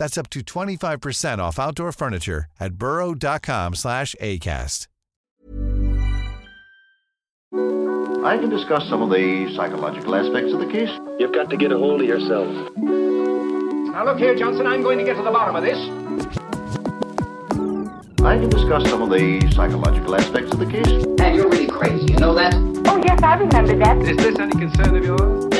That's up to 25% off outdoor furniture at burrow.com slash ACAST. I can discuss some of the psychological aspects of the case. You've got to get a hold of yourself. Now look here, Johnson, I'm going to get to the bottom of this. I can discuss some of the psychological aspects of the case. And you're really crazy, you know that? Oh, yes, I remember that. Is this any concern of yours?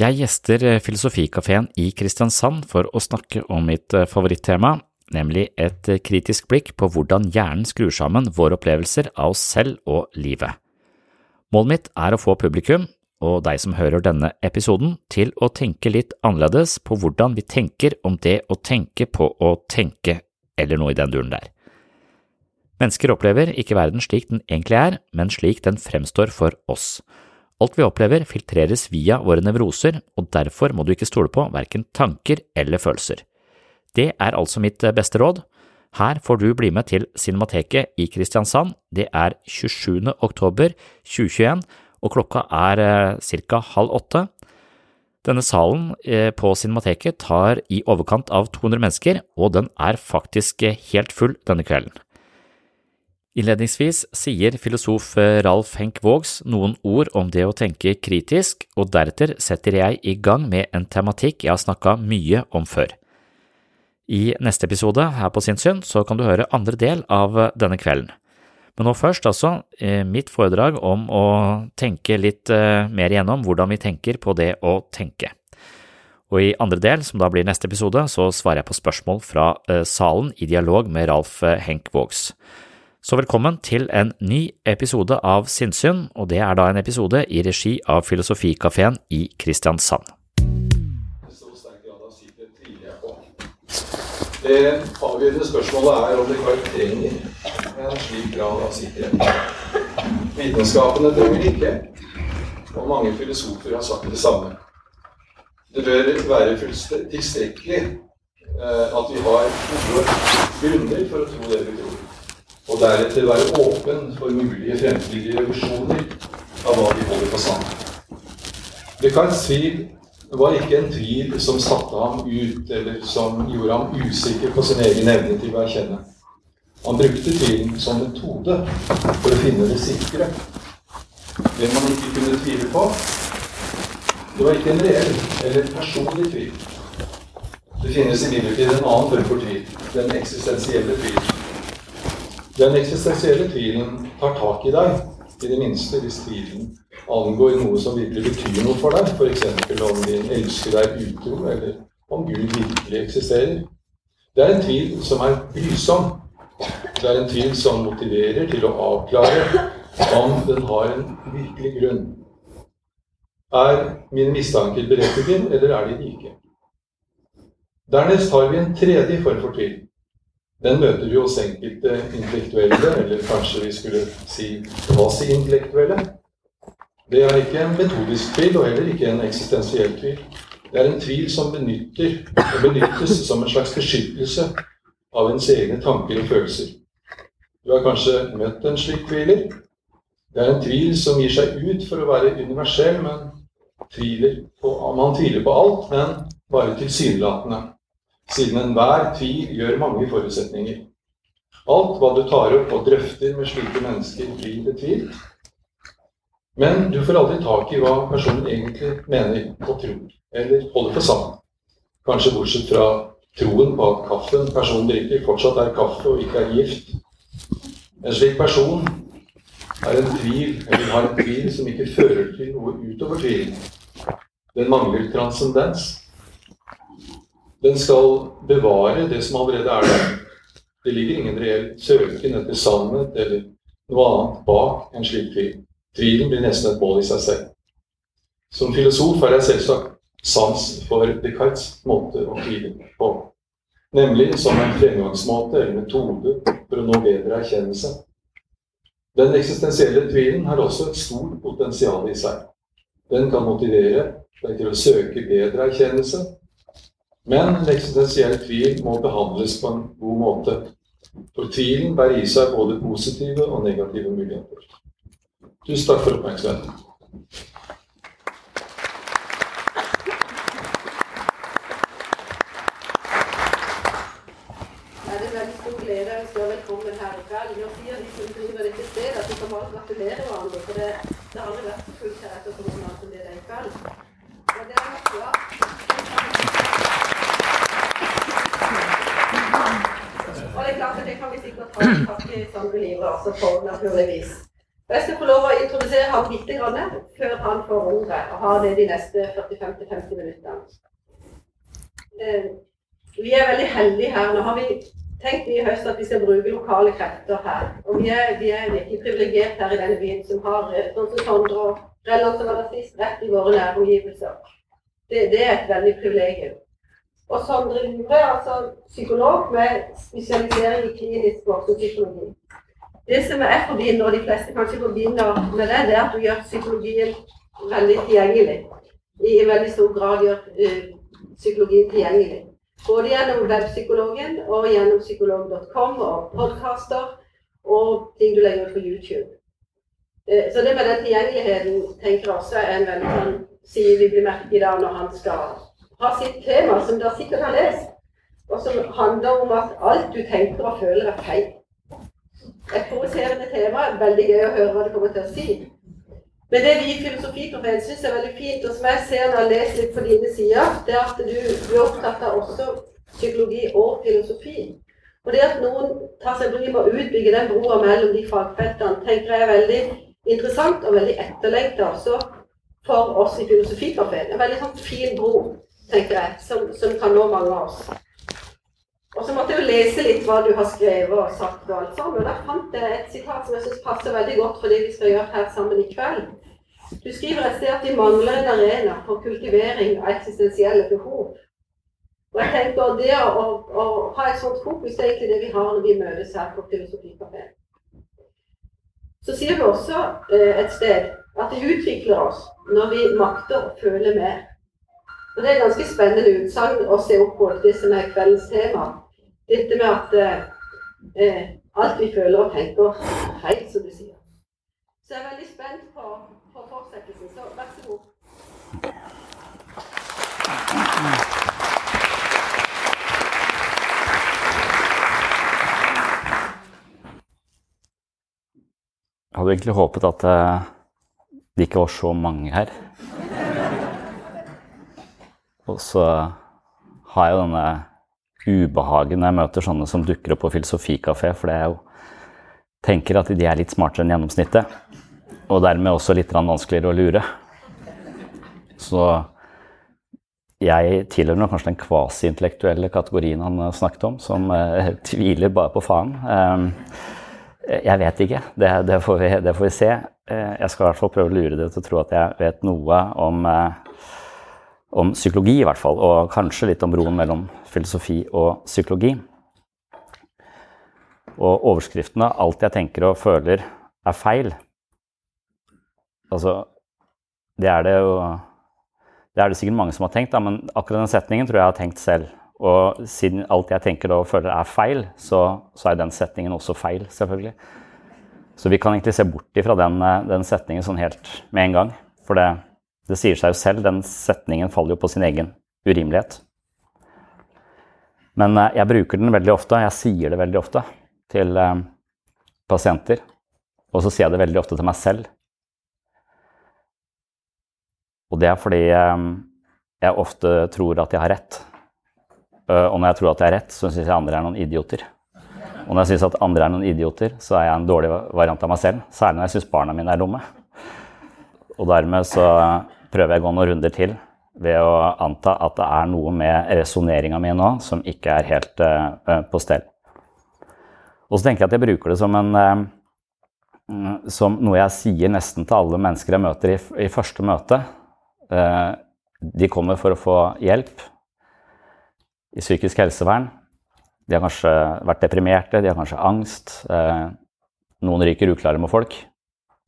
Jeg gjester Filosofikafeen i Kristiansand for å snakke om mitt eh, favorittema, nemlig et eh, kritisk blikk på hvordan hjernen skrur sammen våre opplevelser av oss selv og livet. Målet mitt er å få publikum, og deg som hører denne episoden, til å tenke litt annerledes på hvordan vi tenker om det å tenke på å tenke, eller noe i den duren der. Mennesker opplever ikke verden slik den egentlig er, men slik den fremstår for oss. Alt vi opplever filtreres via våre nevroser, og derfor må du ikke stole på verken tanker eller følelser. Det er altså mitt beste råd. Her får du bli med til Cinemateket i Kristiansand. Det er 27. oktober 2021, og klokka er ca. halv åtte. Denne salen eh, på Cinemateket tar i overkant av 200 mennesker, og den er faktisk eh, helt full denne kvelden. Innledningsvis sier filosof eh, Ralf Henk Vågs noen ord om det å tenke kritisk, og deretter setter jeg i gang med en tematikk jeg har snakka mye om før. I neste episode her på Sinnssyn så kan du høre andre del av denne kvelden. Men nå først, altså, mitt foredrag om å tenke litt mer igjennom hvordan vi tenker på det å tenke. Og i andre del, som da blir neste episode, så svarer jeg på spørsmål fra salen i dialog med Ralf Henk Vågs. Så velkommen til en ny episode av Sinnsyn, og det er da en episode i regi av Filosofikafeen i Kristiansand. Det avgjørende spørsmålet er om det ikke en slik grad av sikkerhet. Vitenskapene trenger det ikke, og mange filosofer har sagt det samme. Det bør være tilstrekkelig at vi har gode grunner for å tro det vi tror og deretter være åpen for mulige fremtidige revisjoner av hva de holder for sant. Descartes' tvil var ikke en tvil som satte ham ut, eller som gjorde ham usikker på sin egen evne til å erkjenne. Han brukte tvilen som metode for å finne det sikre. Det man ikke kunne tvile på, det var ikke en reell eller personlig tvil. Det finnes imidlertid en annen form for tvil, den eksistensielle tvilen. Den eksistensielle tvilen tar tak i deg, i det minste hvis tvilen angår noe som virkelig betyr noe for deg, f.eks. om din elsker deg utro, eller om Gud virkelig eksisterer. Det er en tvil som er brysom. Det er en tvil som motiverer til å avklare om den har en virkelig grunn. Er mine mistanker berettiget, eller er de ikke? Dernest har vi en tredje form for tvil. Den møter vi hos enkelte intellektuelle, eller kanskje vi skulle si quasi-intellektuelle. Det er ikke en metodisk tvil, og heller ikke en eksistensiell tvil. Det er en tvil som benytter, og benyttes som en slags beskyttelse av ens egne tanker og følelser. Du har kanskje møtt en slik tviler. Det er en tvil som gir seg ut for å være universell, men tviler på, man tviler på alt, men bare tilsynelatende siden enhver tvil gjør mange forutsetninger. Alt hva du tar opp og drøfter med slike mennesker, blir betvilt. Men du får aldri tak i hva personen egentlig mener og tror, eller holder for sammen. Kanskje bortsett fra troen på at kaffen personen drikker, fortsatt er kaffe og ikke er gift. En slik person er en tvil, eller har en tvil som ikke fører til noe utover tvilen. Den mangler transcendens. Den skal bevare det som allerede er der. Det ligger ingen reell søken etter sannhet eller noe annet bak en slik tvil. Tvilen blir nesten et mål i seg selv. Som filosof er jeg selvsagt sans for Descartes' måte å tvile på. Nemlig som en fremgangsmåte eller metode for å nå bedre erkjennelse. Den eksistensielle tvilen har også et stort potensial i seg. Den kan motivere deg til å søke bedre erkjennelse men en eksistensiell tvil må behandles på en god måte. For tvilen bærer i seg både positive og negative muligheter. Tusen takk for oppmerksomheten. Det er veldig stor glede å ønske velkommen her i kveld. Nå sier de som driver dette stedet, at de kan gratulere hverandre. For det, det har aldri vært så fullt her etter korona som det er i kveld. Og det er nok bra. Klart det kan vi sikkert ta takke Sondre Livre også naturligvis. Jeg skal få lov å introdusere ham litt før han får ordet, og har det de neste 45-50 minuttene. Eh, Vi er veldig heldige her. Nå har vi tenkt i høst at vi skal bruke lokale krefter her. Og vi er, vi er virkelig privilegert her i denne byen som har eh, sånn Sondre og Relland som var rett i våre næromgivelser. Det, det er et veldig privilegium. Og Sondre Lure er altså psykolog med spesialisering i klinisk voksensykologi. Det som jeg forbinder, og de fleste kanskje forbinder med det, det er at du gjør psykologien veldig tilgjengelig. I veldig stor grad gjør uh, psykologien tilgjengelig. Både gjennom webpsykologen og gjennom psykolog.com og podkaster og ting du legger ut på YouTube. Uh, så det med den tilgjengeligheten tenker jeg også er en veldig sånn side vi blir merket i dag når han skal ha sitt tema, som dere sikkert har lest, og som handler om at alt du tenker og føler, er feil. Et provoserende tema. Veldig gøy å høre hva det kommer til å si. Men det vi i Filosofikafeen syns er veldig fint, og som jeg ser når jeg leser litt på dine sider, det er at du, blir opptatt av også psykologi og filosofi. Og det at noen tar seg bryet med å utbygge den broa mellom de fagfeltene, tenker jeg er veldig interessant og veldig etterlengta også for oss i Filosofikafeen. En veldig sånn fin bro, tenker jeg, som, som kan nå mange av oss. Og så måtte jeg jo lese litt hva du har skrevet og sagt og alt sammen. Og der fant jeg et sitat som jeg syns passer veldig godt for det vi skal gjøre her sammen i kveld. Du skriver et sted at vi mangler en arena for kultivering av eksistensielle behov. Og jeg tenker det å, å, ha et sånt fokus det er egentlig det vi har når vi møtes her på Filosofikafeen. Så sier du også eh, et sted at vi utvikler oss når vi makter å føle mer. Og Det er et ganske spennende utsagn å se opp på det som er kveldens tema. Dette med at eh, alt vi føler og tenker, er feil, som du sier. Så jeg er veldig spent på, på fortsettelsen. Så vær så god. Jeg hadde egentlig håpet at eh, det ikke var så mange her. Og så har jeg jo denne ubehagen når jeg møter sånne som dukker opp på filosofikafé, for jo tenker at de er litt smartere enn gjennomsnittet. Og dermed også litt vanskeligere å lure. Så jeg tilhører kanskje den kvasiintellektuelle kategorien han snakket om, som eh, tviler bare på faen. Eh, jeg vet ikke. Det, det, får vi, det, får vi, se. Eh, jeg skal i hvert fall prøve å lure det til å tro at jeg vet noe om, eh, om psykologi, i hvert fall. Og kanskje litt om broen mellom filosofi og psykologi. Og overskriftene 'Alt jeg tenker og føler er feil'. Altså, det er det jo Det er det sikkert mange som har tenkt, da, men akkurat den setningen tror jeg jeg har tenkt selv. Og siden alt jeg tenker og føler er feil, så, så er den setningen også feil, selvfølgelig. Så vi kan egentlig se bort ifra den, den setningen sånn helt med en gang. For det, det sier seg jo selv, den setningen faller jo på sin egen urimelighet. Men eh, jeg bruker den veldig ofte, jeg sier det veldig ofte til eh, pasienter. Og så sier jeg det veldig ofte til meg selv. Og det er fordi eh, jeg ofte tror at jeg har rett. Og når jeg tror at jeg har rett, så syns jeg andre er noen idioter. Og når jeg syns at andre er noen idioter, så er jeg en dårlig variant av meg selv. Særlig når jeg syns barna mine er dumme. Og dermed så prøver jeg å gå noen runder til ved å anta at det er noe med resonneringa mi nå som ikke er helt uh, på stell. Og så tenker jeg at jeg bruker det som, en, eh, som noe jeg sier nesten til alle mennesker jeg møter i, i første møte. Eh, de kommer for å få hjelp i psykisk helsevern. De har kanskje vært deprimerte, de har kanskje angst. Eh, noen ryker uklare med folk.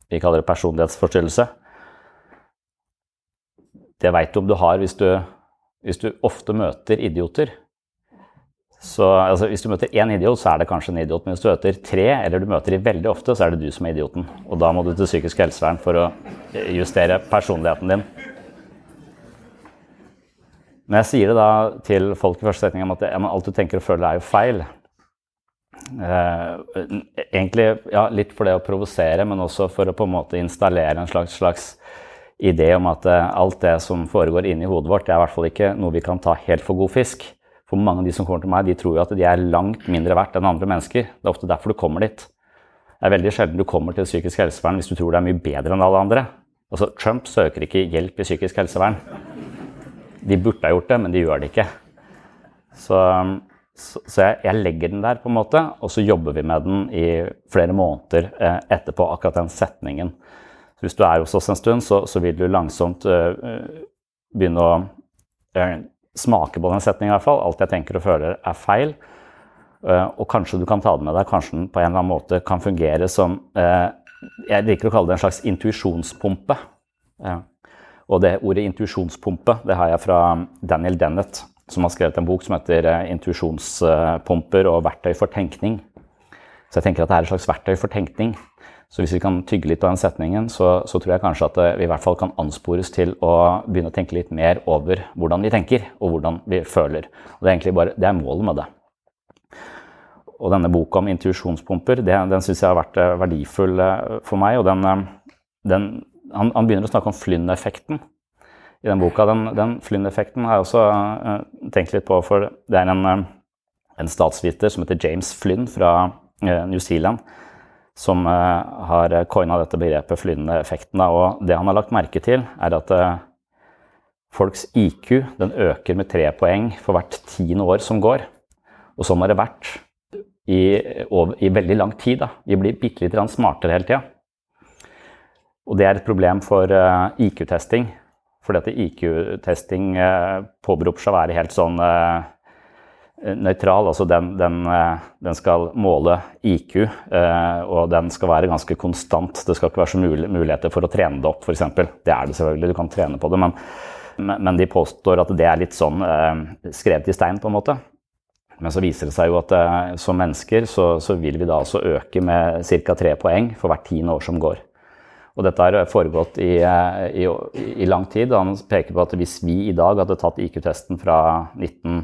Vi kaller det personlighetsforstyrrelse. Det veit du om du har hvis du, hvis du ofte møter idioter. Så altså, Hvis du møter én idiot, så er det kanskje en idiot. Men hvis du møter tre, eller du møter de veldig ofte, så er det du som er idioten. Og da må du til psykisk helsevern for å justere personligheten din. Når jeg sier det da til folk i første setning om at alt du tenker og føler, er jo feil eh, Egentlig ja, litt for det å provosere, men også for å på en måte installere en slags, slags idé om at eh, alt det som foregår inni hodet vårt, det er i hvert fall ikke noe vi kan ta helt for god fisk. For mange av de som kommer til meg, de tror jo at de er langt mindre verdt enn andre mennesker. Det er ofte derfor du kommer dit. Det er veldig sjelden du kommer til psykisk helsevern hvis du tror det er mye bedre enn alle andre. Altså, Trump søker ikke hjelp i psykisk helsevern. De burde ha gjort det, men de gjør det ikke. Så, så, jeg, jeg, legger den der, på en måte, og så jobber vi med den i flere måneder eh, etterpå, akkurat den setningen. Hvis du er hos oss en stund, så, så vil du langsomt uh, begynne å uh, smake på den setningen i hvert fall. Alt jeg tenker og føler, er feil. Og kanskje du kan ta det med deg, kanskje den på en eller annen måte kan fungere som Jeg liker å kalle det en slags intuisjonspumpe. Og det ordet intuisjonspumpe det har jeg fra Daniel Dennett, som har skrevet en bok som heter 'Intuisjonspumper og verktøy for tenkning'. Så jeg tenker at det er et slags verktøy for tenkning. Så hvis vi kan tygge litt av den setningen, så, så, tror jeg kanskje at vi i hvert fall kan anspores til å begynne å tenke litt mer over hvordan vi tenker, og hvordan vi føler. Og det er egentlig bare, det er målet med det. Og denne boka om intuisjonspumper, den syns jeg har vært eh, verdifull eh, for meg. og den, eh, den han, han, begynner å snakke om Flynn-effekten i den boka. Den, den Flynn-effekten har jeg også tenkt litt på, for det er en, en statsviter som heter James Flynn fra New Zealand som eh, har coina dette begrepet flytende effekten. Og det han har lagt merke til, er at eh, folks IQ den øker med tre poeng for hvert tiende år som går. Og sånn har det vært i, i veldig lang tid. Da. Vi blir bitte litt smartere hele tida. Og det er et problem for uh, IQ-testing. Fordi at IQ-testing påberoper seg å være helt sånn Eh, nøytral. Altså den, den, eh, den, skal måle IQ, eh, og den skal være ganske konstant. Det skal ikke være så mul muligheter for å trene det opp, f.eks. Det er det selvfølgelig, du kan trene på det, men, men de påstår at det er litt sånn skrevet i stein, på en måte. Men så viser det seg jo at som mennesker så, så vil vi da altså øke med ca. tre poeng for hvert tiende år som går. Og dette har foregått i, i, i lang tid. Han peker på at hvis vi i dag hadde tatt IQ-testen fra 19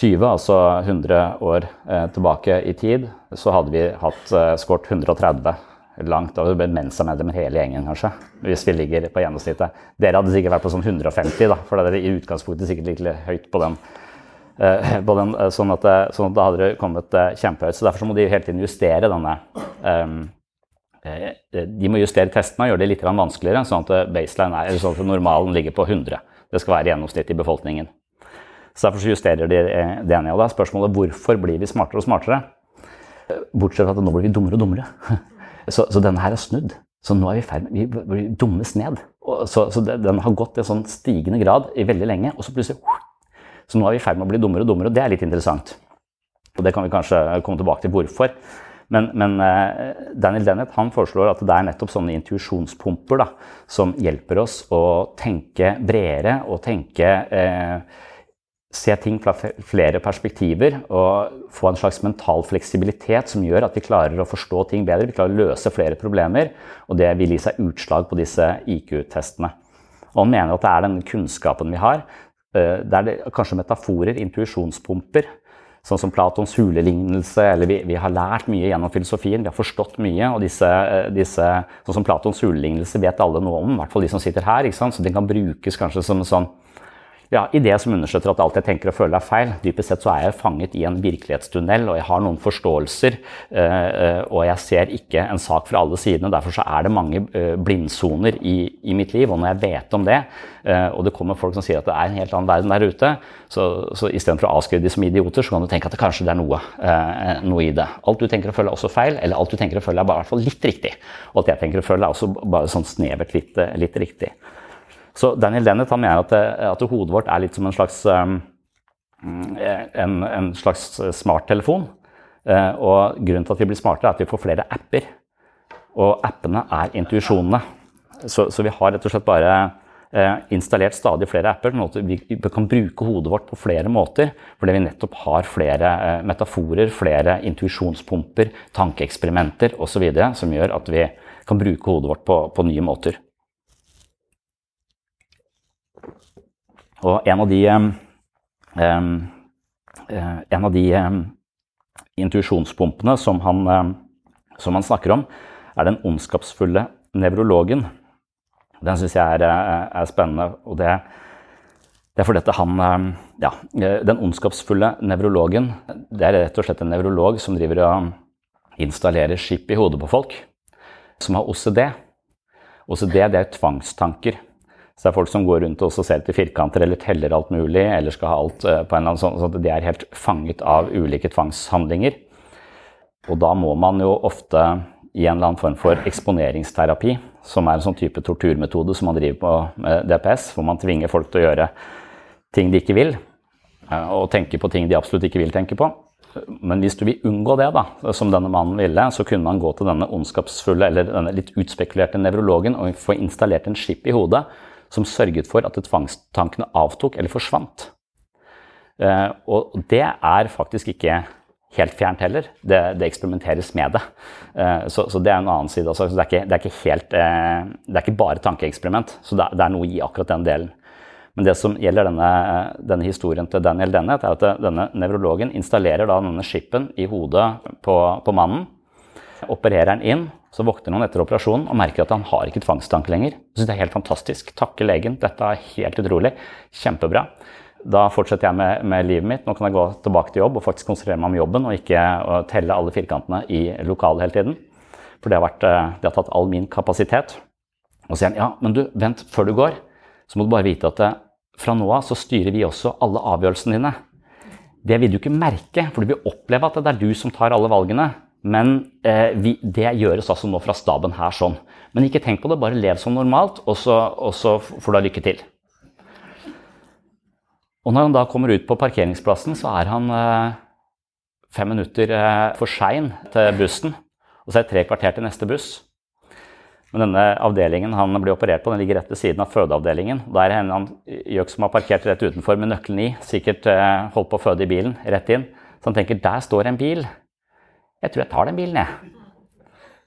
20, altså 100 år eh, tilbake i tid, så hadde vi hatt eh, skåret 130 langt. Da det blitt Mensa-medlemmer hele gjengen, kanskje. Hvis vi ligger på gjennomsnittet. Dere hadde sikkert vært på sånn 150, da, for dere i utgangspunktet sikkert litt høyt på den Eh, den, eh, sånn, at det, sånn at det hadde kommet eh, kjempehøyt. Så derfor så må de hele tiden justere denne De må justere testene og gjøre det litt vanskeligere, sånn at er, sånn at normalen ligger på 100. Det skal være gjennomsnitt i befolkningen. Så Derfor så justerer de det ene. Og da er spørsmålet hvorfor blir vi smartere og smartere? Bortsett fra at nå blir vi dummere og dummere. Så, så denne her er snudd. Så nå er vi i ferd med Vi dummes ned. Så, så, den har gått i en sånn stigende grad i veldig lenge, og så plutselig så nå er vi i ferd med å bli dummere og dummere, og det er litt interessant. Og det kan vi kanskje komme tilbake til hvorfor. Men, men uh, Daniel Dennett han foreslår at det er nettopp sånne intuisjonspumper som hjelper oss å tenke bredere og tenke uh, Se ting fra flere perspektiver og få en slags mental fleksibilitet som gjør at vi klarer å forstå ting bedre. Vi klarer å løse flere problemer, og det vil gi seg utslag på disse IQ-testene. Og Han mener at det er den kunnskapen vi har, Eh, det er kanskje metaforer, intuisjonspumper. Sånn som Platons hulelignelse, eller vi, vi, har lært mye gjennom filosofien. Vi har forstått mye, og disse, eh, disse sånn som Platons hulelignelse vet alle noe om. I hvert fall de som sitter her. Så den kan brukes kanskje som en sånn ja, det som understøtter at alt jeg tenker og føler er feil. Dypest sett så er jeg fanget i en virkelighetstunnel, og jeg har noen forståelser. Eh, og jeg ser ikke en sak fra alle sidene. Derfor så er det mange eh, blindsoner i, i mitt liv. Og når jeg vet om det, eh, og det kommer folk som sier at det er en helt annen verden der ute, så, så istedenfor å avskrive de som idioter, så kan du tenke at det kanskje det er noe, noe, i det. Alt du tenker og føler er også feil, eller alt du tenker og føler er bare i hvert fall litt riktig. Og at jeg tenker og føler er også bare sånn snevert litt, litt riktig. Så Daniel Dennett han mener at, eh, at, hodet vårt er litt som en slags, um, en, en slags smarttelefon. Uh, og grunnen til at vi blir smartere, er at vi får flere apper. Og appene er intuisjonene. Så, så, vi har rett og slett bare installert stadig flere apper. sånn at vi, kan bruke hodet vårt på flere måter. Fordi vi nettopp har flere metaforer, flere intuisjonspumper, tankeeksperimenter osv. som gjør at vi kan bruke hodet vårt på, på nye måter. Og en av de um, En av de um, intuisjonspumpene som, som, han snakker om, er den ondskapsfulle nevrologen. Den syns jeg er, er, spennende. og det, det er fordi at han Ja, den ondskapsfulle nevrologen det er rett og slett en nevrolog som driver og installerer skip i hodet på folk. Som har OCD. OCD det er tvangstanker. Så det er folk som går rundt og ser etter firkanter eller teller alt mulig, eller skal ha alt eh, på en eller annen sånn, så de er helt fanget av ulike tvangshandlinger. Og da må man jo ofte i en eller annen form for eksponeringsterapi, som er en sånn type torturmetode som man driver på med DPS, hvor man tvinger folk til å gjøre ting de ikke vil, eh, og tenke på ting de absolutt ikke vil tenke på. Men hvis du vil unngå det, da, som denne mannen ville, så kunne man gå til denne ondskapsfulle eller denne litt utspekulerte nevrologen og få installert en skip i hodet som sørget for at tvangstankene avtok eller forsvant. Eh, og det er faktisk ikke helt fjernt heller. Det, det eksperimenteres med det. Eh, så, så, det er en annen side. Altså. Det, er ikke, det, er ikke helt, eh, det er ikke bare tankeeksperiment. Så det, er noe i akkurat den delen. Men det som gjelder denne, denne historien til Daniel Dennett, er at denne nevrologen installerer denne skipen i hodet på, på mannen. Opererer han inn, så våkner han etter operasjonen og merker at han har ikke tvangstanke lenger. Synes det er helt fantastisk. Takke legen. Dette er helt utrolig. Kjempebra. Da fortsetter jeg med, med, livet mitt. Nå kan jeg gå tilbake til jobb og faktisk konsentrere meg om jobben og ikke telle alle firkantene i lokalet hele tiden. For det har, vært, eh, det har tatt all min kapasitet. Og så sier han ja, men du, vent, før du går, så må du bare vite at eh, fra nå av så styrer vi også alle avgjørelsene dine. Det vil du ikke merke, for du vil oppleve at det er du som tar alle valgene. Men eh, vi, det gjøres altså nå fra staben her sånn. Men ikke tenk på det, bare lev som normalt, og så, og så får du ha lykke til. Og når han da kommer ut på parkeringsplassen, så er han eh, fem minutter eh, for sein til bussen. Og så er det tre kvarter til neste buss. Men denne avdelingen han blir operert på, den ligger rett ved siden av fødeavdelingen. Da er en gjøk som har parkert rett utenfor med nøkkelen i. Sikkert eh, holdt på å føde i bilen, rett inn. Så han tenker der står en bil. Jeg tror jeg tar den bilen, jeg.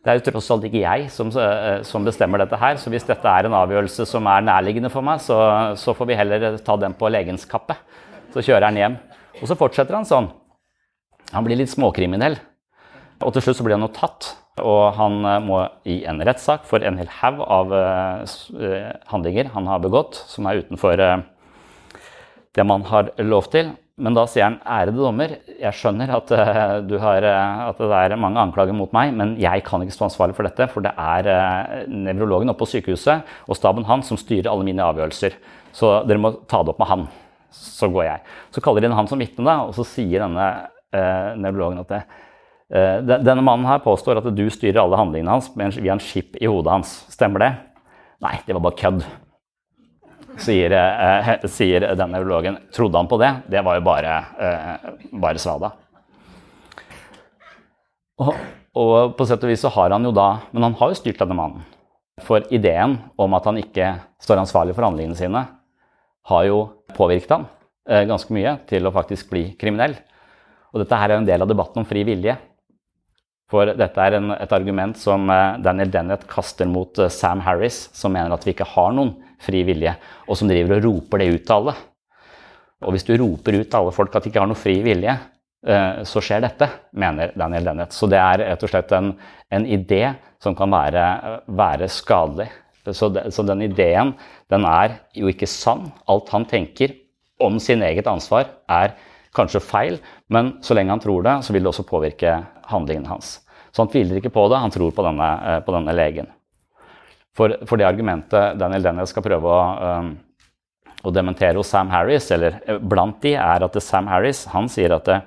Det er jo tross alt ikke jeg som, eh, som, bestemmer dette her, så hvis dette er en avgjørelse som er nærliggende for meg, så, så får vi heller ta den på legens kappe. Så kjører han hjem. Og så fortsetter han sånn. Han blir litt småkriminell. Og til slutt så blir han jo tatt, og han eh, må i en rettssak for en hel haug av handlinger han har begått, som er utenfor det man har lov til. Men da sier han ærede dommer, jeg skjønner at, uh, har, uh, at, det er mange anklager mot meg, men jeg kan ikke stå ansvarlig for dette, for det er uh, nevrologen oppe på sykehuset og staben hans som styrer alle mine avgjørelser. Så dere må ta det opp med han. Så går jeg. Så kaller de inn han som vitne, og så sier denne eh, nevrologen at det, denne mannen her påstår at du styrer alle handlingene hans via en skip i hodet hans. Stemmer det? Nei, det var bare kødd sier, eh, sier denne nevrologen. Trodde han på det? Det var jo bare, eh, bare svada. Og, og, på sett og vis så har han jo da Men han har jo styrt denne mannen. For ideen om at han ikke står ansvarlig for handlingene sine, har jo påvirket han eh, ganske mye til å faktisk bli kriminell. Og dette her er en del av debatten om fri vilje. For dette er en, et argument som eh, Daniel Dennett kaster mot eh, Sam Harris, som mener at vi ikke har noen fri vilje, og som driver og roper det ut til alle. Og hvis du roper ut til alle folk at de ikke har noe fri vilje, eh, så skjer dette, mener Daniel Dennett. Så det er rett og slett en, en idé som kan være, være skadelig. Så, det, så, den ideen, den er jo ikke sann. Alt han tenker om sin eget ansvar, er kanskje feil, men så lenge han tror det, så vil det også påvirke handlingene hans. Så han tviler ikke på det, han tror på denne, eh, på denne legen. For, for, det argumentet Daniel Daniel skal prøve å, um, å, dementere hos Sam Harris, eller eh, blant de, er at Sam Harris han sier at det,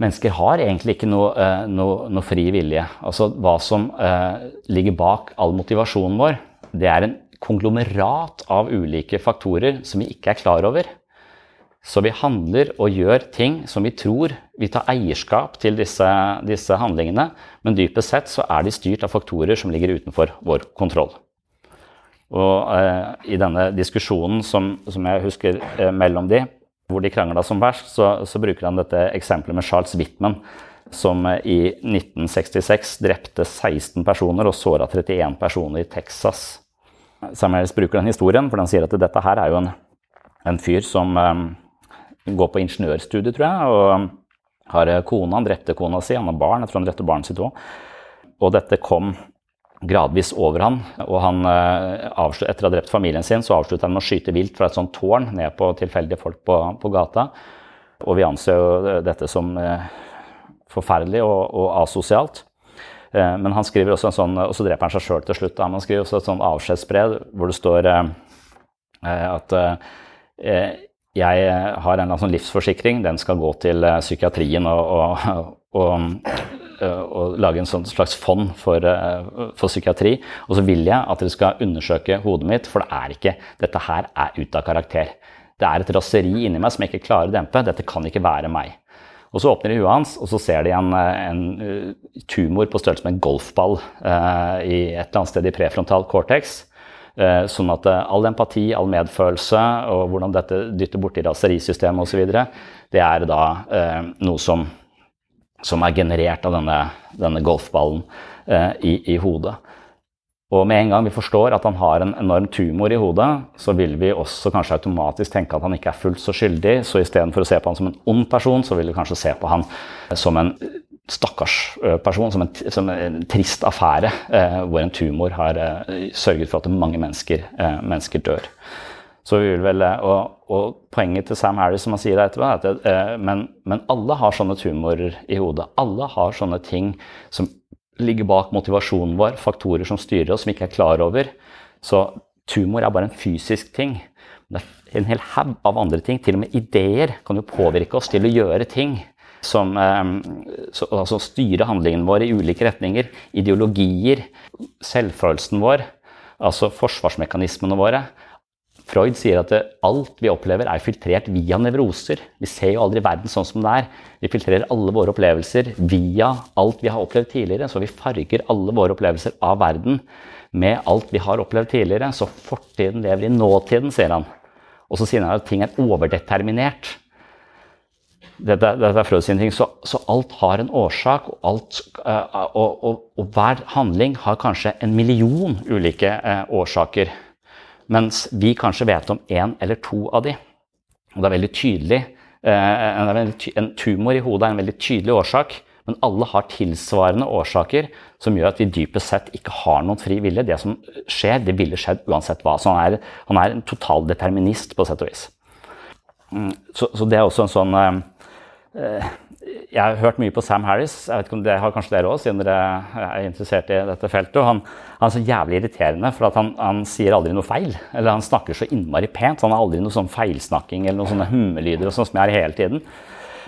mennesker har egentlig ikke noe, uh, noe, noe, fri vilje. Altså hva som uh, ligger bak all motivasjonen vår, det er en konglomerat av ulike faktorer som vi ikke er klar over. Så vi handler og gjør ting som vi tror vi tar eierskap til disse, disse, handlingene, men dypest sett så er de styrt av faktorer som ligger utenfor vår kontroll. Og eh, I denne diskusjonen som, som jeg husker eh, mellom de, hvor de krangla som verst, så, så, bruker han dette eksempelet med Charles Whitman, som eh, i 1966 drepte 16 personer og såra 31 personer i Texas. Samuels bruker den historien, for han sier at dette her er jo en, en fyr som eh, går på ingeniørstudiet, tror jeg. og har kona, Han drepte kona si, han har barn. Jeg tror han drepte barnet sitt òg. Og dette kom gradvis over han, og han, eh, etter å ha drept familien sin, så avsluttet han med å skyte vilt fra et sånt tårn ned på tilfeldige folk på, på gata. Og vi anser jo dette som eh, forferdelig og, og asosialt. Eh, men han skriver også en sånn, og så dreper han seg sjøl til slutt. Da. Han skriver også et sånt avskjedsbrev hvor det står at jeg eh, har en sånn livsforsikring. Den skal gå til eh, psykiatrien og, og, og, eh, og lage en sånn slags fond for, for, psykiatri. Og så vil jeg at dere skal undersøke hodet mitt, for det er ikke, dette her er ute av karakter. Det er et raseri inni meg som jeg ikke klarer å dempe. Dette kan ikke være meg. Og Så åpner de huet hans, og så ser de en, en tumor på størrelse med en golfball eh, i et eller annet sted i prefrontal cortex. Eh, sånn at eh, all empati, all medfølelse og hvordan dette dytter borti raserisystemet osv., det er da eh, noe som, som er generert av denne, denne golfballen i, i, hodet. Og med en gang vi forstår at han har en enorm tumor i hodet, så vil vi også kanskje automatisk tenke at han ikke er fullt så skyldig. Så istedenfor å se på han som en ond person, så vil vi kanskje se på han som en stakkars eh, person, som en, som en trist affære eh, hvor en tumor har eh, sørget for at mange mennesker, eh, mennesker dør. Så vi vil vel, eh, og, og, Poenget til Sam Harris som han sier etterpå, er at eh, men, men, alle har sånne tumorer i hodet. Alle har sånne ting som ligger bak motivasjonen vår, faktorer som styrer oss, som vi ikke er klar over. Så tumor er bare en fysisk ting. Det er en hel haug av andre ting. Til og med ideer kan jo påvirke oss til å gjøre ting som eh, så, altså styrer handlingene våre i ulike retninger. Ideologier, selvfølelsen vår, altså forsvarsmekanismene våre. Freud sier at alt vi opplever, er filtrert via nevroser. Vi ser jo aldri verden sånn som det er. Vi filtrerer alle våre opplevelser via alt vi har opplevd tidligere. Så vi farger alle våre opplevelser av verden med alt vi har opplevd tidligere. Så fortiden lever i nåtiden, sier han. Og så sier han at ting er overdeterminert dette, dette er Freud sine ting, så, så, alt har en årsak, og, alt, uh, og, og, og, hver handling har kanskje en million ulike eh, årsaker. Mens vi kanskje vet om én eller to av de. Og det er veldig tydelig. Eh, en, tumor i hodet er en veldig tydelig årsak, men alle har tilsvarende årsaker som gjør at vi dypest sett ikke har noen fri vilje. Det som skjer, det ville skjedd uansett hva. Så han er, han er en total determinist, på sett og vis. Mm, så, så, det er også en sånn uh, Jeg har hørt mye på Sam Harris. jeg vet ikke om Det har kanskje dere òg, siden dere er interessert i dette feltet. Han, han er så jævlig irriterende, for han, han, sier aldri noe feil. Eller han snakker så innmari pent. Han har aldri noe sånn feilsnakking eller noen sånne hummelyder og sånn som jeg har hele tiden.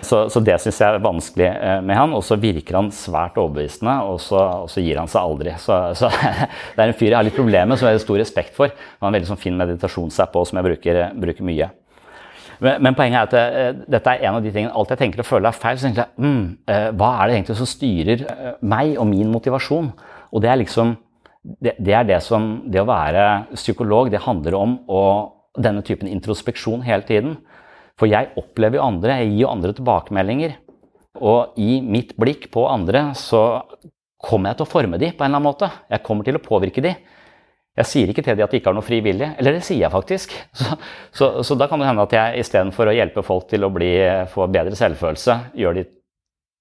Så, så det syns jeg er vanskelig eh, med han. Og så virker han svært overbevisende, og så, og så gir han seg aldri. Så, så, det er en fyr jeg har litt problemer med, som jeg har stor respekt for. Han har en veldig sånn fin meditasjonsapp òg, som jeg bruker, bruker mye. Men, men, poenget er at eh, dette er en av de tingene Alt jeg tenker og føler er feil, så tenker jeg mm, uh, hva er det egentlig som styrer meg og min motivasjon? Og det er liksom det, det er det som Det å være psykolog, det handler om å, denne typen introspeksjon hele tiden. For jeg opplever jo andre, jeg gir jo andre tilbakemeldinger. Og i mitt blikk på andre så kommer jeg til å forme de på en eller annen måte. Jeg kommer til å påvirke de. Jeg sier ikke til dem at de ikke har noe fri vilje, eller det sier jeg faktisk. Så, så, så da kan det hende at jeg istedenfor å hjelpe folk til å bli, få bedre selvfølelse, gjør de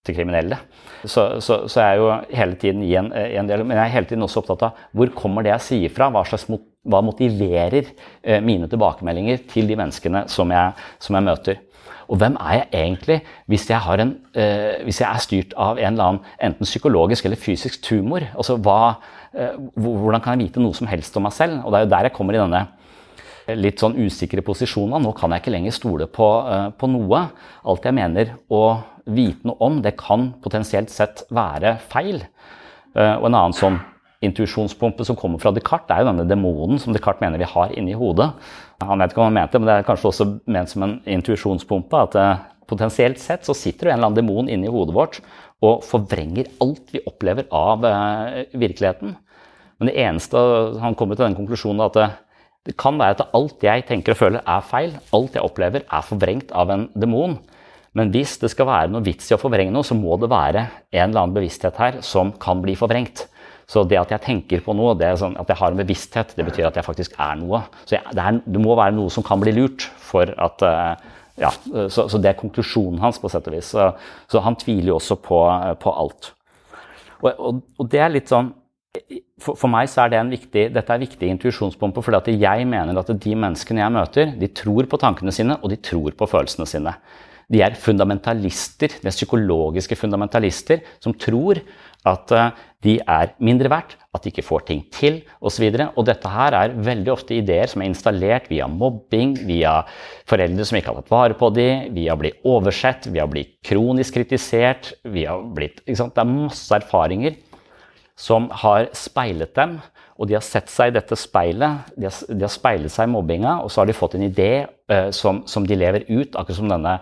til kriminelle. Så, så, så jeg er jo hele tiden i en, i en, del Men jeg er hele tiden også opptatt av hvor kommer det jeg sier fra? Hva, slags, hva motiverer eh, mine tilbakemeldinger til de menneskene som jeg, som jeg, møter? Og hvem er jeg egentlig hvis jeg, en, eh, hvis jeg, er styrt av en eller annen enten psykologisk eller fysisk tumor? Altså, hva, eh, hvordan kan jeg vite noe som helst om meg selv? Og det er jo der jeg kommer i denne litt sånn usikre posisjonen. Nå kan jeg ikke lenger stole på, uh, på noe. Alt jeg mener å vite noe om, det kan potensielt sett være feil. Og en annen sånn intuisjonspumpe som kommer fra Descartes, er jo denne demonen som Descartes mener vi har inni hodet. Han vet ikke hva han mente, men det er kanskje også ment som en intuisjonspumpe. at Potensielt sett så sitter det en eller annen demon inni hodet vårt og forvrenger alt vi opplever av virkeligheten. Men det eneste han kommer til den konklusjonen at det kan være at alt jeg tenker og føler, er feil. Alt jeg opplever, er forvrengt av en demon. Men hvis det skal være noe vits i å forvrenge noe, så må det være en eller annen bevissthet her som kan bli forvrengt. Så det at jeg tenker på noe, det sånn at jeg har en bevissthet, det betyr at jeg faktisk er noe. Så jeg, det, er, det, må være noe som kan bli lurt for at uh, ja, så, så, det er konklusjonen hans, på sett og vis. Så, så han tviler jo også på, på alt. Og, og, og, det er litt sånn for, for, meg så er det en viktig, dette er viktige intuisjonspumper, fordi jeg mener at de menneskene jeg møter, de tror på tankene sine, og de tror på følelsene sine. De er fundamentalister, de er psykologiske fundamentalister som tror at uh, de er mindre verdt, at de ikke får ting til osv. Og, og dette her er veldig ofte ideer som er installert via mobbing, via foreldre som ikke har tatt vare på dem, via å bli oversett, via å bli kronisk kritisert, via å bli Det er masse erfaringer som har speilet dem. Og de har sett seg i dette speilet, de har, de har speilet seg i mobbinga, og så har de fått en idé uh, som, som, de lever ut, akkurat som denne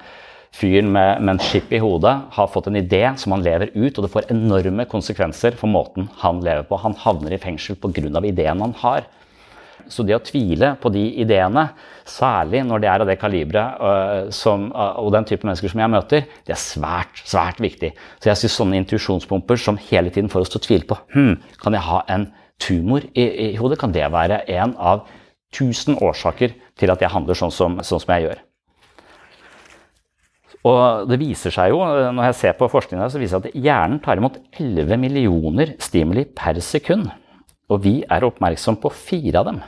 fyren med, med en chip i hodet har fått en idé som han lever ut, og det får enorme konsekvenser for måten han lever på. Han havner i fengsel pga. ideen han har. Så det å tvile på de ideene, særlig når det er av det kaliberet uh, uh, og den type mennesker som jeg møter, det er svært, svært viktig. Så jeg syns sånne intuisjonspumper som hele tiden får oss til å tvile på hm, Kan jeg ha en tumor i, i, hodet? Kan det være en av tusen årsaker til at jeg handler sånn som, sånn som jeg gjør? Og det viser seg jo, når jeg ser på forskningen, så viser det at hjernen tar imot 11 millioner stimuli per sekund. Og vi er oppmerksom på fire av dem.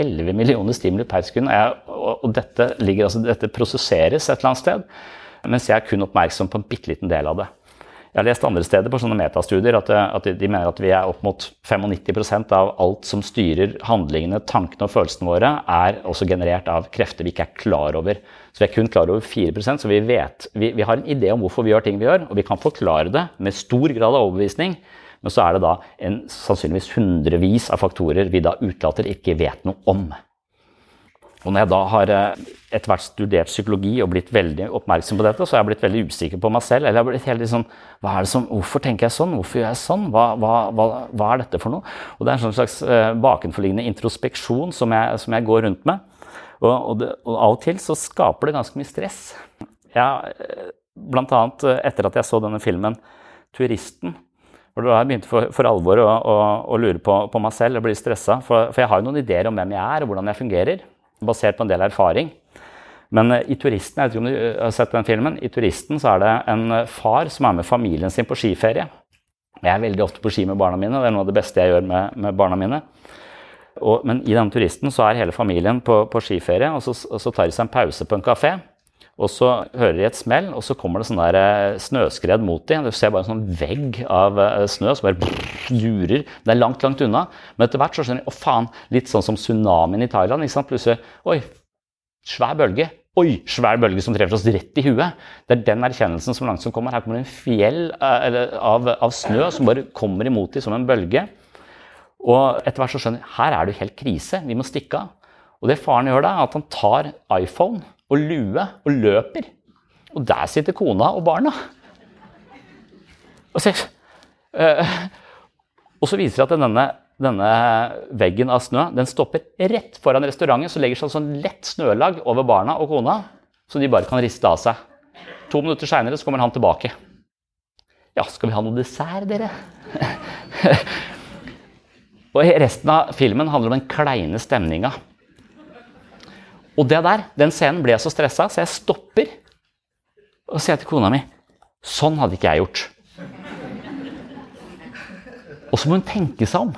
11 millioner stimuli per sekund. Og dette, ligger, altså, dette prosesseres et eller annet sted, mens jeg er kun oppmerksom på en bitte liten del av det. Jeg har lest andre steder på sånne metastudier at, at, de mener at vi er opp mot 95% av alt som styrer handlingene, tankene og følelsene våre, er også generert av krefter vi ikke er klar over. Så vi er kun klar over 4% så vi vet vi, vi har en idé om hvorfor vi gjør ting vi gjør, og vi kan forklare det med stor grad av overbevisning. Men så er det da en, sannsynligvis hundrevis av faktorer vi da utelater, ikke vet noe om. Og når jeg da har eh, etter hvert studert psykologi og blitt veldig oppmerksom på dette, så har jeg blitt veldig usikker på meg selv. eller jeg har blitt helt sånn, hva er det som, Hvorfor tenker jeg sånn? Hvorfor gjør jeg sånn? Hva, hva, hva, hva er dette for noe? Og Det er en sånn slags uh, bakenforliggende introspeksjon som jeg, som jeg, går rundt med. Og, og, det, og, av og til så skaper det ganske mye stress. Jeg, eh, blant annet etter at jeg så denne filmen 'Turisten', hvor da jeg begynte for, for alvor å, å, å, lure på, på, meg selv og bli stressa. For, for, jeg har jo noen ideer om hvem jeg er og hvordan jeg fungerer, basert på en del erfaring. Men uh, i 'Turisten' jeg vet ikke om du uh, har sett den filmen, i 'Turisten' så er det en uh, far som er med familien sin på skiferie. Jeg er veldig ofte på ski med barna mine, det er noe av det beste jeg gjør med, med barna mine. Og, men i denne turisten så er hele familien på, på skiferie, og så, og så, tar de seg en pause på en kafé. Og så hører de et smell, og så kommer det sånn der eh, snøskred mot dem. Du ser bare en sånn vegg av eh, snø som bare brrr. Det er langt, langt unna. Men etter hvert så skjønner de å faen, litt sånn som tsunamien i Thailand. ikke sant? Plutselig oi, svær bølge. Oi, svær bølge som treffer oss rett i huet. Det er den erkjennelsen som langsomt kommer. Her kommer det en fjell eh, av, av snø som bare kommer imot dem som en bølge. Og etter hvert så skjønner de her er det jo helt krise, vi må stikke av. Og det faren gjør da, er at han tar iPhone og lue og løper. Og der sitter kona og barna. Og så, øh, og så viser det at denne, denne, veggen av snø den stopper rett foran restauranten. Så legger seg sånn lett snølag over barna og kona, så de bare kan riste av seg. To minutter seinere kommer han tilbake. Ja, skal vi ha noe dessert, dere? og Resten av filmen handler om den kleine stemninga og det der, den scenen ble jeg så stressa, så jeg stopper og sier til kona mi Sånn hadde ikke jeg gjort. Og så må hun tenke seg om.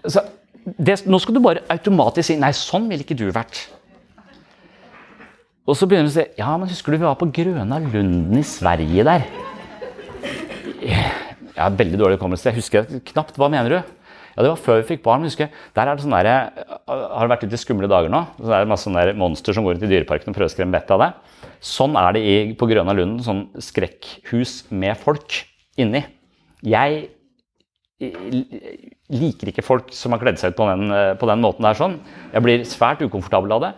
Altså, det, nå skal du bare automatisk si Nei, sånn ville ikke du vært. Og så begynner hun å si Ja, men husker du vi var på Grøna Lunden i Sverige der? Jeg har veldig dårlig hukommelse. Jeg husker knapt. Hva mener du? Ja, det var før vi fikk barn. men husker, der er det sånn der, Har det vært litt skumle dager nå? Så det er masse sånne monster som går ut i dyreparken og prøver å skremme vettet av det. Sånn er det i, på Grøna Lunden. Sånn skrekkhus med folk inni. Jeg liker ikke folk som har kledd seg ut på den, på den måten der. sånn. Jeg blir svært ukomfortabel av det.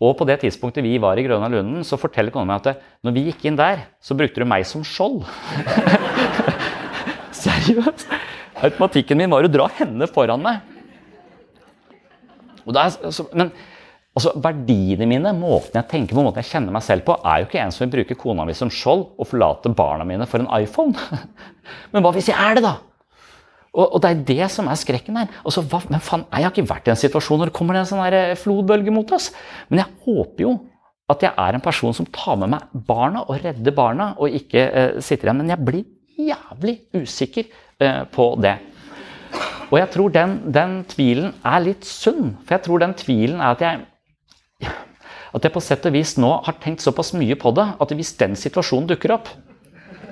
Og på det tidspunktet vi var i Grøna Lunden, så forteller kona meg at når vi gikk inn der, så brukte du meg som skjold. Seriøst? Automatikken min var å dra henne foran meg. Er, altså, men altså, verdiene mine, måten jeg tenker på, måten jeg kjenner meg selv på, er jo ikke en som vil bruke kona mi som skjold og forlate barna mine for en iPhone. men hva hvis jeg er det, da? Og, og, det er det som er skrekken her. Altså, hva, men faen, Jeg har ikke vært i en situasjon når det kommer en sånn eh, flodbølge mot oss. Men jeg håper jo at jeg er en person som tar med meg barna og redder barna, og ikke eh, sitter igjen. Men jeg blir jævlig usikker på det. Og jeg tror den, den, tvilen er litt sunn. For jeg tror den tvilen er at jeg at jeg på sett og vis nå har tenkt såpass mye på det at hvis den situasjonen dukker opp,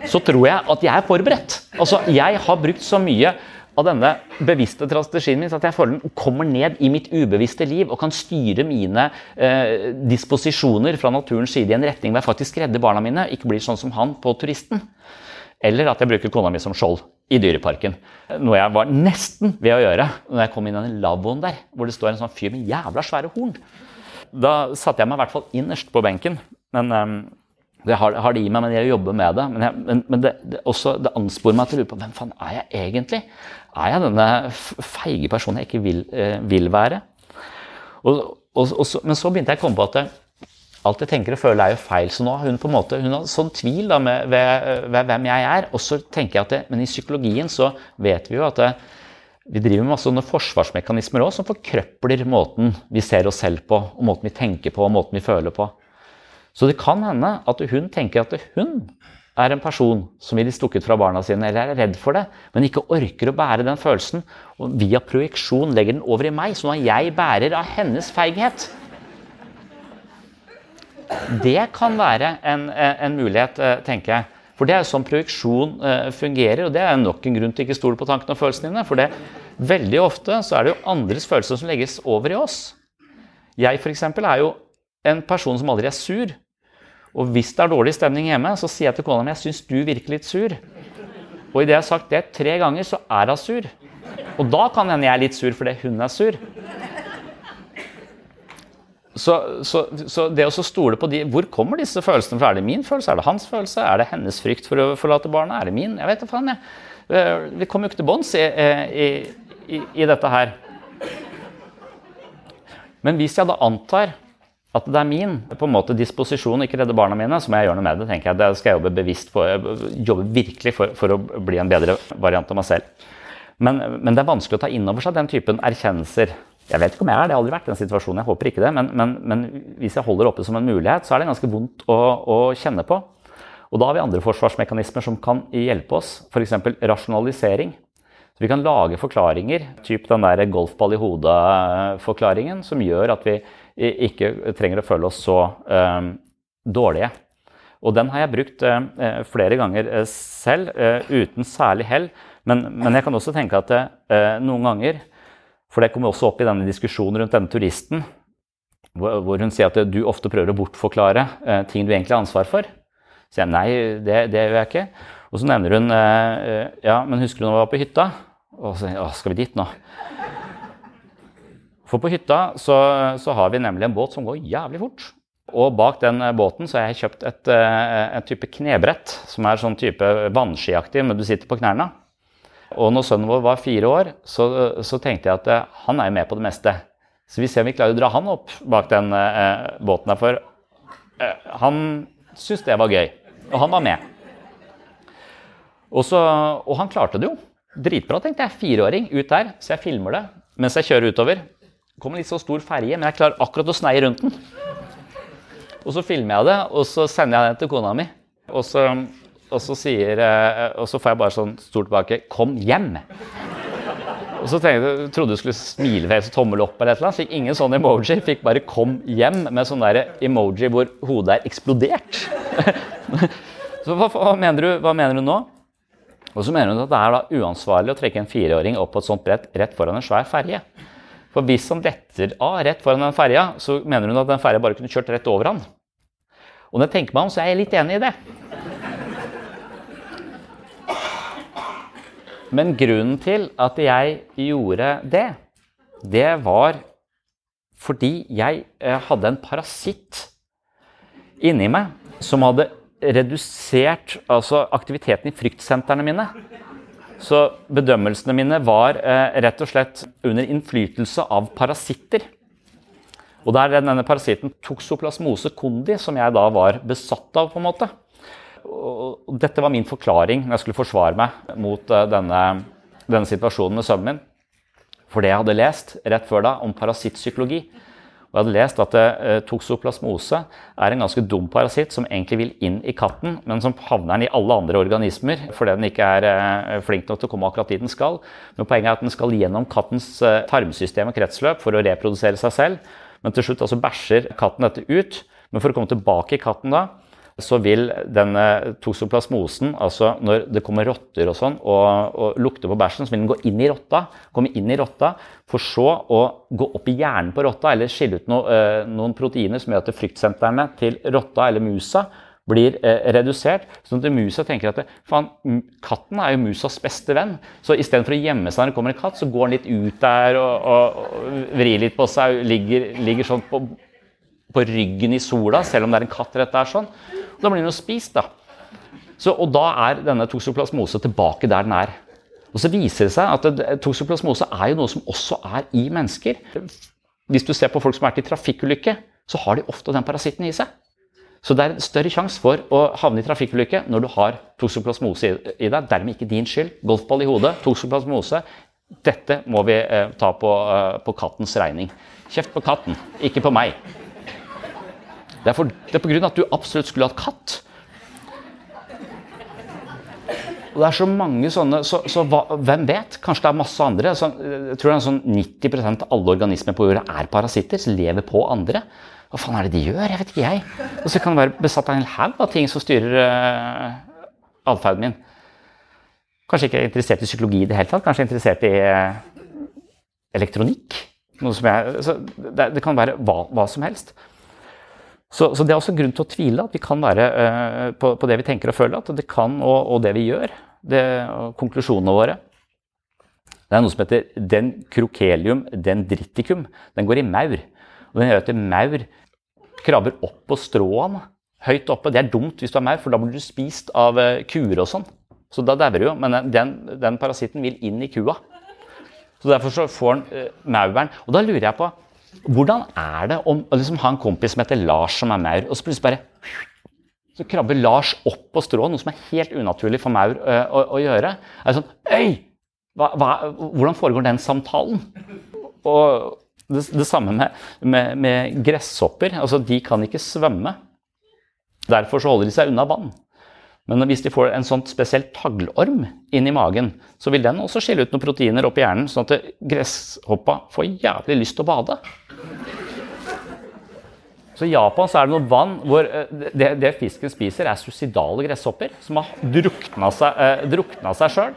så tror jeg at jeg er forberedt. Altså, Jeg har brukt så mye av denne bevisste strategien min at jeg føler den kommer ned i mitt ubevisste liv og kan styre mine eh, disposisjoner fra naturens side i en retning hvor jeg faktisk redder barna mine, ikke blir sånn som han på turisten. Eller at jeg bruker kona mi som skjold i Dyreparken. Noe jeg var nesten ved å gjøre når jeg kom inn i den lavvoen der, hvor det står en sånn fyr med jævla svære horn. Da satte jeg meg i hvert fall innerst på benken. Men um, det har, har, det i meg, men jeg jobber med det. Men, jeg, men, men det, det, også, det, ansporer meg til å lure på hvem faen er jeg egentlig? Er jeg denne feige personen jeg ikke vil, eh, vil være? Og, og, og men så begynte jeg å komme på at alt jeg tenker og føler er jo feil. Så nå har hun på en måte, hun har sånn tvil da, med, ved, ved, hvem jeg er. Og så tenker jeg at det, Men i psykologien så vet vi jo at det, vi driver med masse sånne forsvarsmekanismer også, som forkrøpler måten vi ser oss selv på, og måten vi tenker på og måten vi føler på. Så det kan hende at hun tenker at hun er en person som ville stukket fra barna sine, eller er redd for det, men ikke orker å bære den følelsen. Og via projeksjon legger den over i meg, sånn at jeg bærer av hennes feighet. Det kan være en, en mulighet, eh, tenker jeg. For det er jo sånn projeksjon eh, fungerer, og det er nok en grunn til ikke stole på tankene og følelsene dine. For det, veldig ofte så er det jo andres følelser som legges over i oss. Jeg f.eks. er jo en person som aldri er sur. Og hvis det er dårlig stemning hjemme, så sier jeg til kona mi jeg syns du virker litt sur. Og idet jeg har sagt det tre ganger, så er hun sur. Og da kan hende jeg er litt sur fordi hun er sur. Så, så, så, det å stole på de Hvor kommer disse følelsene fra? Er det min følelse? Er det hans følelse? Er det hennes frykt for å forlate barna? Er det min? Jeg vet da faen, jeg. Eh, vi kommer jo ikke til bunns i, i, i, i, dette her. Men hvis jeg da antar at det er min på en måte disposisjon å ikke redde barna mine, så må jeg gjøre noe med det. tenker jeg. Det skal jeg jobbe bevisst på. Jobbe virkelig for, for å bli en bedre variant av meg selv. Men, men det er vanskelig å ta inn over seg den typen erkjennelser. Jeg vet ikke om jeg er det, jeg har aldri vært i den situasjonen. Jeg håper ikke det. Men, men, men hvis jeg holder oppe som en mulighet, så er det ganske vondt å, å, kjenne på. Og da har vi andre forsvarsmekanismer som kan hjelpe oss. F.eks. rasjonalisering. Så vi kan lage forklaringer, typ den der golfball i hodet-forklaringen, som gjør at vi ikke trenger å føle oss så eh, dårlige. Og den har jeg brukt eh, flere ganger eh, selv, eh, uten særlig hell. Men, men, jeg kan også tenke at eh, noen ganger, for det kommer også opp i denne diskusjonen rundt denne turisten, hvor, hun sier at du ofte prøver å bortforklare eh, ting du egentlig har ansvar for. Så jeg nei, det, det gjør jeg ikke. Og så nevner hun eh, ja, men husker du når vi var på hytta? Og så å, skal vi dit nå? For på hytta så, så har vi nemlig en båt som går jævlig fort. Og bak den eh, båten så har jeg kjøpt et, et type knebrett, som er sånn type vannskiaktig, men du sitter på knærne. Og når sønnen vår var fire år, så, så, tenkte jeg at eh, han er jo med på det meste. Så vi ser om vi klarer å dra han opp bak den eh, båten der, for eh, han syntes det var gøy. Og han var med. Og, så, og han klarte det jo. Dritbra, tenkte jeg. Fireåring ut der. Så jeg filmer det mens jeg kjører utover. Det kommer en litt så stor ferje, men jeg klarer akkurat å sneie rundt den. Og så filmer jeg det, og så sender jeg det til kona mi. Og så, og så, sier, eh, og så får jeg bare sånn stort tilbake 'Kom hjem'. Og så tenkte jeg, trodde du skulle smilefjes og tommel opp, eller annet. Fikk ingen sånn emoji. Fikk bare 'kom hjem' med sånn der emoji hvor hodet er eksplodert. så hva, hva, mener du, hva mener du nå? Og så mener hun at det er da uansvarlig å trekke en fireåring opp på et sånt brett rett foran en svær ferje. For hvis han detter av rett foran den ferja, så mener hun at den ferja bare kunne kjørt rett over han. Og når jeg tenker meg om, så er jeg litt enig i det. Men grunnen til at jeg gjorde det, det var fordi jeg eh, hadde en parasitt inni meg som hadde redusert altså aktiviteten i fryktsentrene mine. Så bedømmelsene mine var eh, rett og slett under innflytelse av parasitter. Og det er denne parasitten toxoplasmose condi som jeg da var besatt av. på en måte. Og dette var min forklaring når jeg skulle forsvare meg mot eh, denne, denne situasjonen med sønnen min. For det jeg hadde lest rett før da om parasittpsykologi, og jeg hadde lest at uh, toksoplasmose er en ganske dum parasitt som egentlig vil inn i katten, men som havner den i alle andre organismer fordi den ikke er uh, flink nok til å komme akkurat dit den skal. Men poenget er at den skal gjennom kattens tarmsystem og kretsløp for å reprodusere seg selv. Men til slutt altså bæsjer katten dette ut. Men for å komme tilbake i katten da, så vil denne toksoplasmosen, altså når det kommer rotter og sånn, og, og, lukter på bæsjen, så vil den gå inn i rotta, komme inn i rotta, for så å gå opp i hjernen på rotta, eller skille ut no, eh, noen proteiner som gjør at fryktsentrene til rotta eller musa blir eh, redusert. sånn at musa tenker at faen, katten er jo musas beste venn. Så istedenfor å gjemme seg når det kommer en katt, så går den litt ut der og, og, og vrir litt på seg, ligger, ligger sånn på, på ryggen i sola, selv om det er en katt rett der. sånn. Da blir den jo spist, da. Så, og da er denne toksoplasmose tilbake der den er. Og så viser det seg at toksoplasmose er jo noe som også er i mennesker. Hvis du ser på folk som har vært i trafikkulykke, så har de ofte den parasitten i seg. Så det er en større sjanse for å havne i trafikkulykke når du har toksoplasmose i deg. Dermed ikke din skyld. Golfball i hodet, toksoplasmose. Dette må vi eh, ta på, eh, på kattens regning. Kjeft på katten, ikke på meg. Det er, for, det er på grunn av at du absolutt skulle hatt katt. Og det er så mange sånne, så, så hva, hvem vet? Kanskje det er masse andre. Så, jeg tror det er sånn 90% av alle organismer på jorda er parasitter som lever på andre. Hva faen er det de gjør? Jeg vet ikke, jeg. Og så kan det være besatt av en haug av ting som styrer uh, atferden min. Kanskje ikke interessert i psykologi i det hele tatt. Kanskje interessert i uh, elektronikk. Jeg, det, det, kan være hva, hva som helst. Så, så, det er også grunn til å tvile at vi kan være uh, på, på, det vi tenker og føler. At det kan, og, og det vi gjør. Det, konklusjonene våre. Det er noe som heter den krokelium dendriticum. Den går i maur. Og den gjør at maur krabber opp på stråene høyt oppe. Det er dumt hvis du har maur, for da blir du spist av uh, kuer og sånn. Så da dauer du jo. Men den, den, parasitten vil inn i kua. Så derfor så får den uh, mauren. Og da lurer jeg på hvordan er det om å liksom, ha en kompis som heter Lars, som er maur, og så plutselig bare så krabber Lars opp på strået, noe som er helt unaturlig for maur å, å, å, gjøre. Er det sånn Øy! Hva, hva, hvordan foregår den samtalen? Og det, det samme med, med, med, gresshopper. Altså, de kan ikke svømme. Derfor så holder de seg unna vann. Men hvis de får en sånn spesiell taglorm inn i magen, så vil den også skille ut noen proteiner opp i hjernen, sånn at gresshoppa får jævlig lyst til å bade. Så I Japan så er det noe vann hvor eh, det, det fisken spiser, er suicidale gresshopper som har drukna seg, eh, sjøl.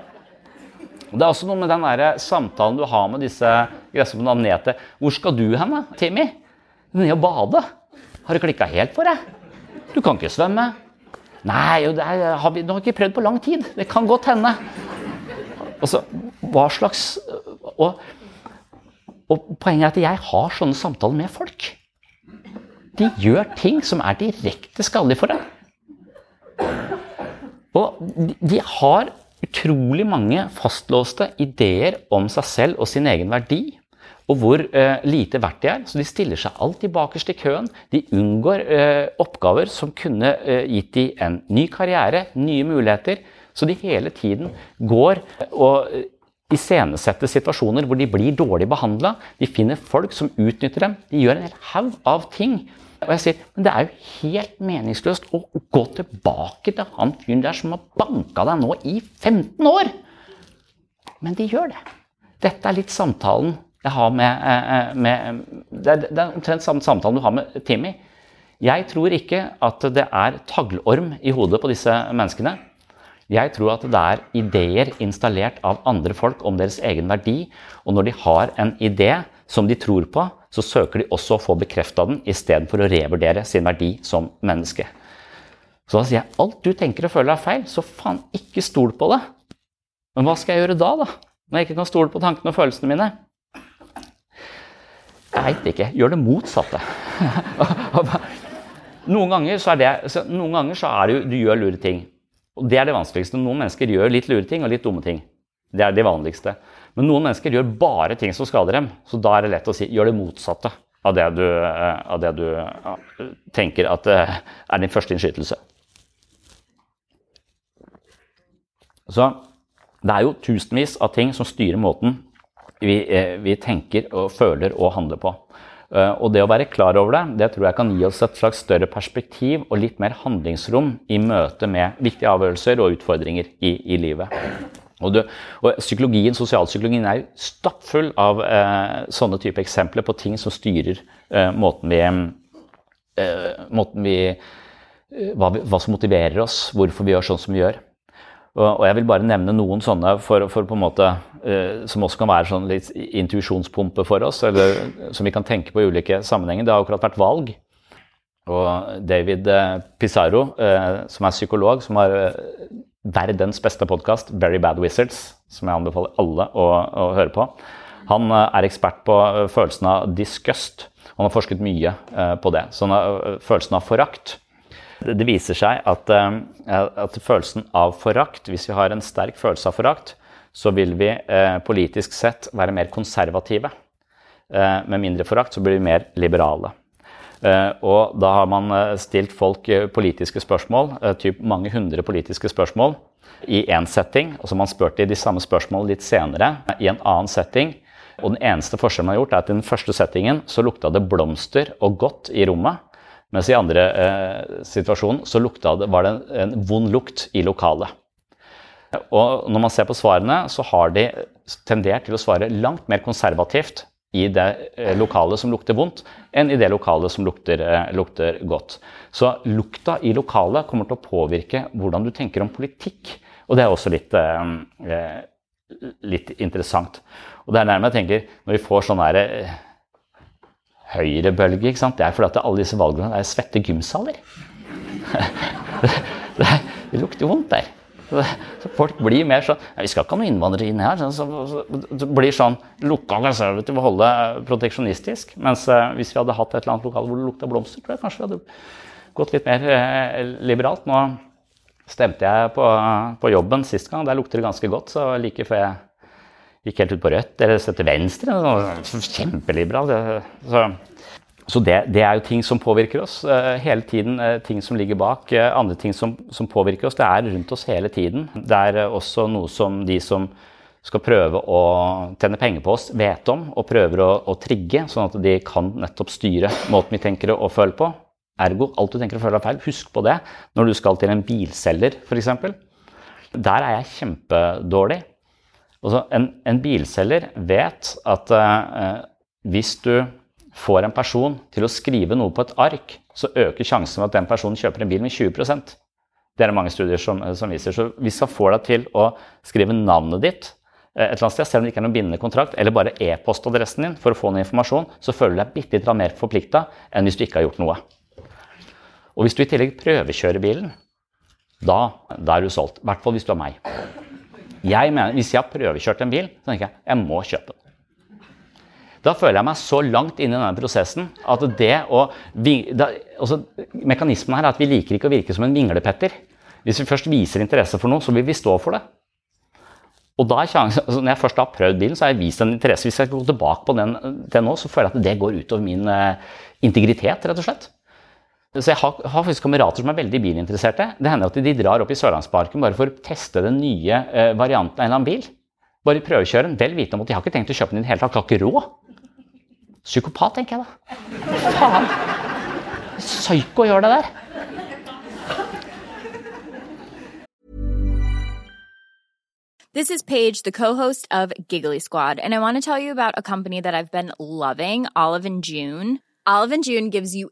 Det er også noe med den der samtalen du har med disse gresshoppene ned til Hvor skal du hen, Timmy? Ned og bade? Har det klikka helt for deg? Du kan ikke svømme. Nei, er, har vi, nå har ikke prøvd på lang tid. Det kan godt hende. Altså, hva slags og, og poenget er at jeg har sånne samtaler med folk. De gjør ting som er direkte skadelig for deg. Og de har utrolig mange fastlåste ideer om seg selv og sin egen verdi. Og hvor eh, lite verdt de er. Så de stiller seg alltid bakerst i køen. De unngår eh, oppgaver som kunne eh, gitt dem en ny karriere, nye muligheter. Så de hele tiden går og iscenesetter situasjoner hvor de blir dårlig behandla. De finner folk som utnytter dem. De gjør en hel haug av ting og jeg sier men det er jo helt meningsløst å gå tilbake til han fyren der som har banka deg nå i 15 år. Men de gjør det. Dette er litt samtalen jeg har med, med det, er, Det er omtrent samme samtalen du har med Timmy. Jeg tror ikke at det er taglorm i hodet på disse menneskene. Jeg tror at det er ideer installert av andre folk om deres egen verdi. Og når de har en idé som de tror på, så søker de også å få bekrefta den istedenfor å revurdere sin verdi som menneske. Så da sier jeg alt du tenker og føler er feil, så faen, ikke stol på det. Men hva skal jeg gjøre da, da? Når jeg ikke kan stole på tankene og følelsene mine? Jeg veit ikke. Gjør det motsatte. noen ganger så er det, noen ganger så er det jo, du gjør lure ting. Og det er det vanskeligste. Noen mennesker gjør litt lure ting og litt dumme ting. Det er det vanligste. Men noen mennesker gjør bare ting som skader dem. Så da er det lett å si gjør det motsatte av det du, eh, av det du tenker at eh, er din første innskytelse. Så det er jo tusenvis av ting som styrer måten vi, eh, vi tenker og føler og handler på. Og det å være klar over det, det tror jeg kan gi oss et slags større perspektiv og litt mer handlingsrom i møte med viktige avgjørelser og utfordringer i, i livet. Og, du, og psykologien, Sosialpsykologien er jo stappfull av eh, sånne type eksempler på ting som styrer eh, måten vi, eh, måten vi, eh, hva vi, hva, som motiverer oss, hvorfor vi gjør sånn som vi gjør. Og, jeg vil bare nevne noen sånne for, for på en måte, uh, som også kan være sånn litt intuisjonspumpe for oss, eller som vi kan tenke på i ulike sammenhenger. Det har akkurat vært valg. Og David Pizarro, Pizarro, som er psykolog, som har verdens beste podkast, Very Bad Wizards, som jeg anbefaler alle å, å høre på. Han eh, er ekspert på eh, følelsen av disgust. Han har forsket mye eh, på det. Sånn følelsen av forakt. Det viser seg at, at, følelsen av forakt, hvis vi har en sterk følelse av forakt, så vil vi politisk sett være mer konservative. med mindre forakt så blir vi mer liberale. Eh, og da har man eh, stilt folk eh, politiske spørsmål, typ mange hundre politiske spørsmål, i én setting. Og så har man spurt de de samme spørsmålene litt senere i en annen setting. Og den eneste forskjellen man har gjort, er at i den første settingen så lukta det blomster og godt i rommet. Mens i andre eh, situasjonen så det, var det en, en vond lukt i lokalet. Og når man ser på svarene, så har de tendert til å svare langt mer konservativt i det eh, lokalet som lukter vondt, enn i det lokalet som lukter, eh, lukter, godt. Så lukta i lokalet kommer til å påvirke hvordan du tenker om politikk. Og det er også litt, eh, eh litt interessant. Og det er nærmere jeg tenker, når vi får sånn derre ikke sant? det er fordi at alle disse valgene er svette gymsaler. det, det, det lukter vondt der. Så folk blir mer sånn Vi skal ikke ha noen innvandrere inn her. Så, så, så blir sånn lukka konservativ og holde proteksjonistisk. Mens eh, hvis vi hadde hatt et eller annet lokal hvor det lukta blomster, tror jeg kanskje vi hadde gått litt mer eh, liberalt. Nå stemte jeg på, på, jobben sist gang. Der lukter det ganske godt. Så like før jeg gikk helt ut på rødt eller til venstre Kjempeliberal. Så så det, det, er jo ting som påvirker oss uh, hele tiden. Uh, ting som ligger bak. Uh, andre ting som, som, påvirker oss. Det er rundt oss hele tiden. Det er også noe som de som skal prøve å tjene penger på oss, vet om og prøver å, å trigge, sånn at de kan nettopp styre måten vi tenker og føler på. Ergo, alt du tenker og føler er feil. Husk på det når du skal til en bilselger, f.eks. Der er jeg kjempedårlig. Altså, en, en bilselger vet at hvis du får en person til å skrive noe på et ark, så øker sjansen for at den personen kjøper en bil med 20% Det er det mange studier som, som viser. Så hvis han får deg til å skrive navnet ditt eh, et eller annet sted, selv om det ikke er noen bindende kontrakt, eller bare e-postadressen din for å få noe informasjon, så føler du deg bitte litt mer forplikta enn hvis du ikke har gjort noe. Og hvis du i tillegg prøvekjører bilen, da, da er du solgt. I hvert fall hvis du er meg. Jeg mener, Hvis jeg har prøvekjørt en bil, så tenker jeg jeg må kjøpe den. Da føler jeg meg så langt inn i denne prosessen at det å altså, Mekanismen her er at vi liker ikke å virke som en vinglepetter. Hvis vi først viser interesse for noe, så vil vi stå for det. Og da er sjansen, altså, Når jeg først har prøvd bilen, så har jeg vist en interesse. Hvis jeg skal gå tilbake på den, til nå, så føler jeg at det går utover min uh, integritet, rett og slett. Så Jeg har, har, faktisk kamerater som er veldig bilinteresserte. Det hender at de drar opp i Sørlandsparken bare for å teste den nye eh, varianten av en eller annen bil. Bare prøvekjøre den, vel vitende om at de har ikke tenkt å kjøpe den i det hele tatt. Har ikke råd. Psykopat, tenker jeg da. Faen. Psyko gjør det der. This is Paige, the co-host of Giggly Squad, and I want to tell you about a company that I've been loving, Olive and June. Olive and June gives you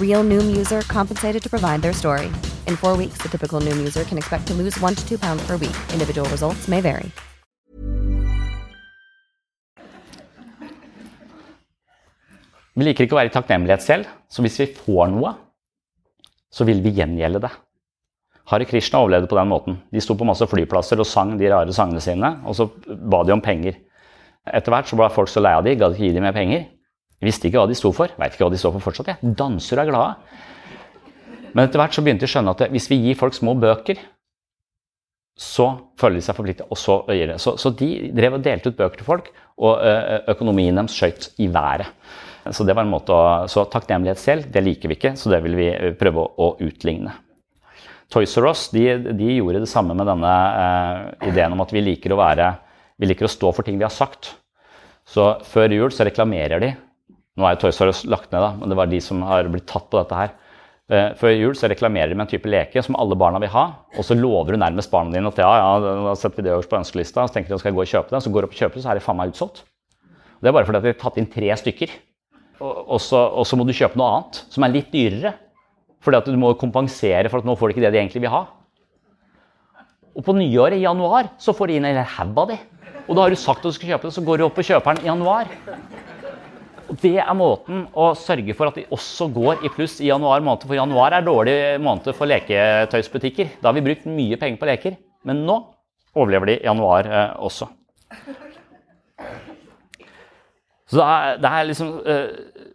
Real Noom user compensated to provide their story. In four weeks, the typical Noom user can expect to lose one to two pounds per week. Individual results may vary. Vi liker ikke å være i takknemlighet selv, så hvis vi får noe, så vil vi gjengjelde det. Hare Krishna overlevde på den måten. De sto på masse flyplasser og sang de rare sangene sine, og så ba de om penger. Etter hvert så ble folk så lei av de, gadd ikke gi dem mer penger. De visste ikke hva de sto for. Veit ikke hva de står for fortsatt. Jeg. Danser og er glade. Men etter hvert så begynte de å skjønne at hvis vi gir folk små bøker, så føler de seg forpliktet, og så gir. Så, så de drev og delte ut bøker til folk, og økonomien deres skøyt i været. Så det var en måte å, så takknemlighet selv, det liker vi ikke, så det vil vi prøve å, å utligne. Toys R Us de, de, gjorde det samme med denne eh, ideen om at vi liker, være, vi liker å stå for ting vi har sagt. Så før jul så reklamerer de Nå er Toys R Us lagt ned, da, men det var de som har blitt tatt på dette her. Eh, før jul så reklamerer de med en type leke som alle barna vil ha, og så lover du nærmest barna dine at ja, ja, da setter vi det øverst på ønskelista, og så tenker de at de skal gå og kjøpe det, så går de opp og kjøper det, så er det faen meg utsolgt. Det er bare fordi de har tatt inn tre stykker. Og så, og så må du kjøpe noe annet som er litt dyrere. Fordi at du må kompensere for at nå får de ikke det de egentlig vil ha. Og på nyåret, i januar, så får de inn en haug av de. Og da har du sagt at du skal kjøpe det, så går du opp og kjøper den i januar. Det er måten å sørge for at de også går i pluss i januar måned. For januar er dårlig måned for leketøysbutikker. Da har vi brukt mye penger på leker. Men nå overlever de januar eh, også. Så det er, det er liksom eh,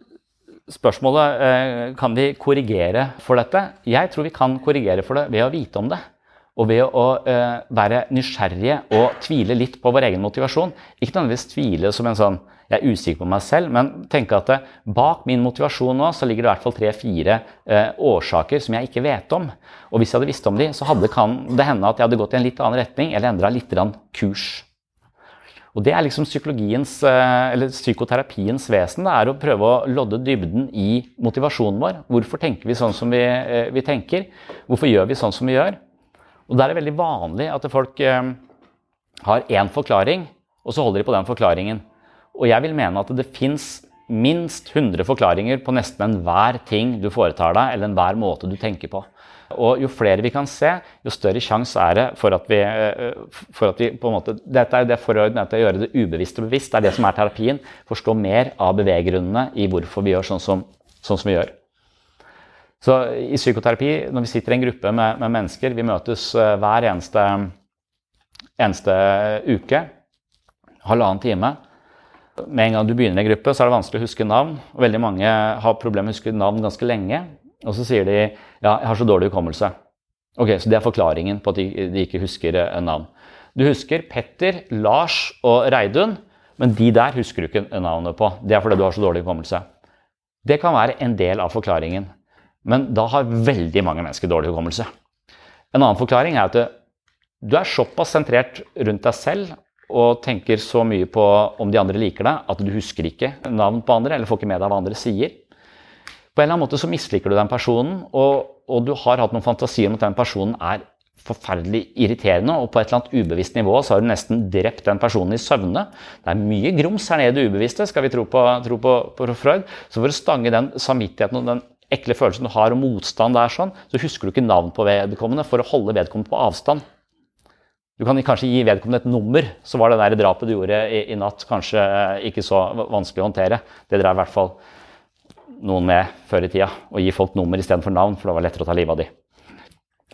Spørsmålet eh, kan vi korrigere for dette. Jeg tror vi kan korrigere for det ved å vite om det. Og ved å eh, være nysgjerrige og tvile litt på vår egen motivasjon. Ikke nødvendigvis tvile som en sånn jeg er usikker på meg selv, men tenke at det, bak min motivasjon nå så ligger det i hvert fall tre-fire eh, årsaker som jeg ikke vet om. Og hvis jeg hadde visst om de, så hadde, kan det hende at jeg hadde gått i en litt annen retning eller endra litt kurs. Og Det er liksom psykologiens, eh, eller psykoterapiens vesen. Det er å prøve å lodde dybden i motivasjonen vår. Hvorfor tenker vi sånn som vi, eh, vi tenker? Hvorfor gjør vi sånn som vi gjør? Og Der er det veldig vanlig at folk eh, har én forklaring, og så holder de på den forklaringen. Og jeg vil mene at det fins minst 100 forklaringer på nesten enhver ting du foretar deg, eller enhver måte du tenker på. Og jo flere vi kan se, jo større sjanse er det for at vi, eh, for at vi på en måte, Dette er det forordnet til å gjøre det ubevisst og bevisst. Det er det som er terapien. Forstå mer av beveggrunnene i hvorfor vi gjør sånn som, sånn som vi gjør. Så I psykoterapi, når vi sitter i en gruppe med, med mennesker, vi møtes eh, hver eneste, eneste uke, halvannen time. Med en gang du begynner i en gruppe, så er det vanskelig å huske navn. og Veldig mange har problemer med å huske navn ganske lenge. Og så sier de ja, jeg har så dårlig hukommelse. Ok, Så det er forklaringen på at de, ikke husker eh, navn. Du husker Petter, Lars og Reidun, men de der husker du ikke navnet på. Det er fordi du har så dårlig hukommelse. Det kan være en del av forklaringen, men da har veldig mange mennesker dårlig hukommelse. En annen forklaring er at du er såpass sentrert rundt deg selv og tenker så mye på om de andre liker deg, at du husker ikke navn på andre, eller får ikke med deg hva andre sier. På en eller annen måte så misliker du den personen, og, og du har hatt noen fantasier om at den personen er forferdelig irriterende, og på et eller annet ubevisst nivå så har du nesten drept den personen i søvne. Det er mye grums her nede i det ubevisste, skal vi tro på, tro på, på Freud. Så for å stange den samvittigheten og den ekle følelsen du har og motstand der, sånn, så husker du ikke navn på vedkommende for å holde vedkommende på avstand. Du kan kanskje gi vedkommende et nummer, så var det der drapet du gjorde i, i natt, kanskje ikke så vanskelig å håndtere. Det drev i hvert fall noen med før i tida. Å gi folk nummer istedenfor navn, for det var lettere å ta livet av de.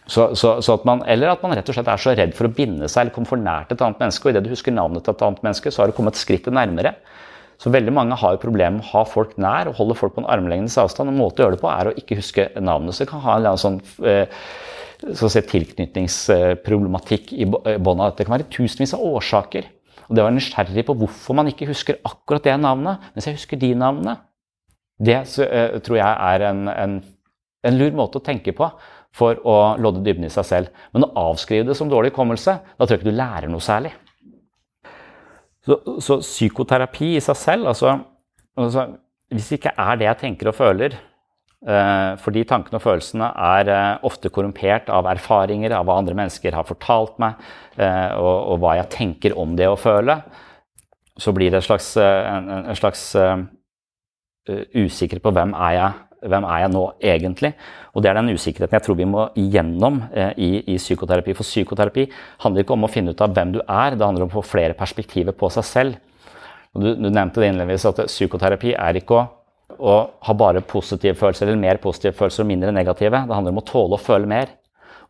Så, så, så at man, eller at man rett og slett er så redd for å binde seg eller komme for nært et annet menneske. Og idet du husker navnet til et annet menneske, så har du kommet skrittet nærmere. Så veldig mange har jo problemer med å ha folk nær og holde folk på en armlengdes avstand. En måte å gjøre det på er å ikke huske navnet. Så det kan ha en eller annen sånn eh, så si, tilknytningsproblematikk i bånn av dette. Det kan være tusenvis av årsaker. Og det å være nysgjerrig på hvorfor man ikke husker akkurat det navnet, mens jeg husker de navnene, det uh, tror jeg er en, en, en, lur måte å tenke på for å lodde dybden i seg selv. Men å avskrive det som dårlig hukommelse, da tror jeg ikke du lærer noe særlig. Så, så psykoterapi i seg selv, altså, altså, Hvis det ikke er det jeg tenker og føler, uh, fordi tankene og følelsene er uh, ofte korrumpert av erfaringer, av hva andre mennesker har fortalt meg, og, og, hva jeg tenker om det å føle, så blir det en slags, en, en slags uh, usikker på hvem er jeg hvem er jeg nå egentlig? Og Det er den usikkerheten jeg tror vi må gjennom eh, i, i, psykoterapi. For psykoterapi handler ikke om å finne ut av hvem du er, det handler om å få flere perspektiver på seg selv. Du, du, nevnte det innledningsvis at psykoterapi er ikke å, å, ha bare positive følelser eller mer positive følelser og mindre negative. Det handler om å tåle å føle mer.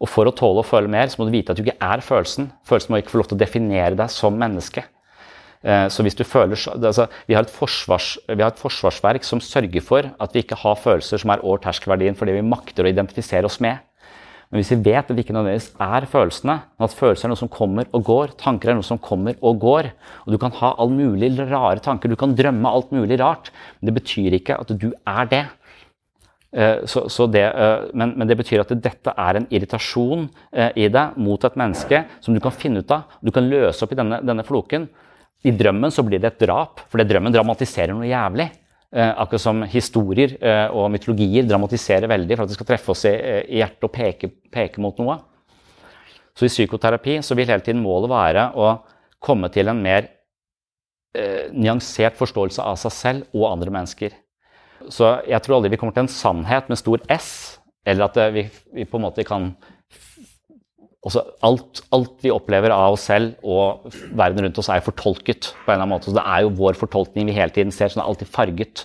Og for å tåle å føle mer, så må du vite at du ikke er følelsen. Følelsen må ikke få lov til å definere deg som menneske. Eh, så hvis du føler, altså, vi, har forsvars, vi, har et forsvarsverk som sørger for at vi ikke har følelser som er over terskelverdien for det vi makter å identifisere oss med. Men hvis vi vet at det ikke nødvendigvis er følelsene, men at følelser er noe som kommer og går, tanker er noe som kommer og går, og du kan ha all mulig rare tanker, du kan drømme alt mulig rart, men det betyr ikke at du er det. Eh, så, så det, eh, men, men, det betyr at dette er en irritasjon i deg mot et menneske som du kan finne ut av. Du kan løse opp i denne, denne floken. I drømmen så blir det et drap, for drømmen dramatiserer noe jævlig. Eh, akkurat som historier eh, og mytologier dramatiserer veldig for at det skal treffe oss eh, i hjertet og peke, peke, mot noe. Så i psykoterapi så vil hele tiden målet være å komme til en mer eh, nyansert forståelse av seg selv og andre mennesker. Så jeg tror aldri vi kommer til en sannhet med stor S, eller at vi, vi på en måte kan også alt, alt, vi opplever av oss selv og verden rundt oss, er fortolket. på en eller annen måte. Så Det er jo vår fortolkning vi hele tiden ser, så den er alltid farget.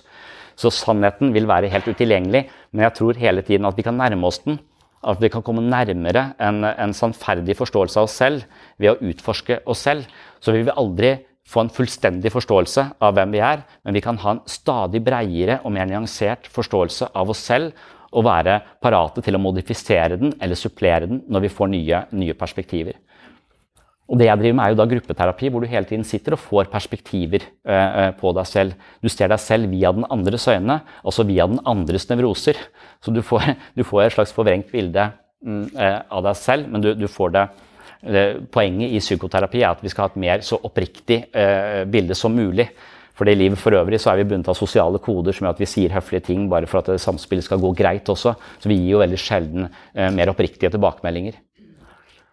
Så sannheten vil være helt utilgjengelig, men jeg tror hele tiden at vi kan nærme oss den. At vi kan komme nærmere en, en sannferdig forståelse av oss selv ved å utforske oss selv. Så vi vil aldri få en fullstendig forståelse av hvem vi er, men vi kan ha en stadig breiere og mer nyansert forståelse av oss selv og være parate til å modifisere den eller supplere den når vi får nye, nye, perspektiver. Og det jeg driver med er jo da gruppeterapi, hvor du hele tiden sitter og får perspektiver eh, eh på deg selv. Du ser deg selv via den andres øyne, altså via den andres nevroser. Så du får, du får et slags forvrengt bilde mm, eh, av deg selv, men du, du, får det, Poenget i psykoterapi er at vi skal ha et mer så oppriktig eh, bilde som mulig. For i livet for øvrig så er vi bundet av sosiale koder som gjør at vi sier høflige ting bare for at samspillet skal gå greit også. Så vi gir jo veldig sjelden eh, mer oppriktige tilbakemeldinger.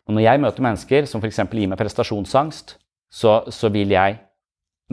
Og når jeg møter mennesker som f.eks. gir meg prestasjonsangst, så, så, vil jeg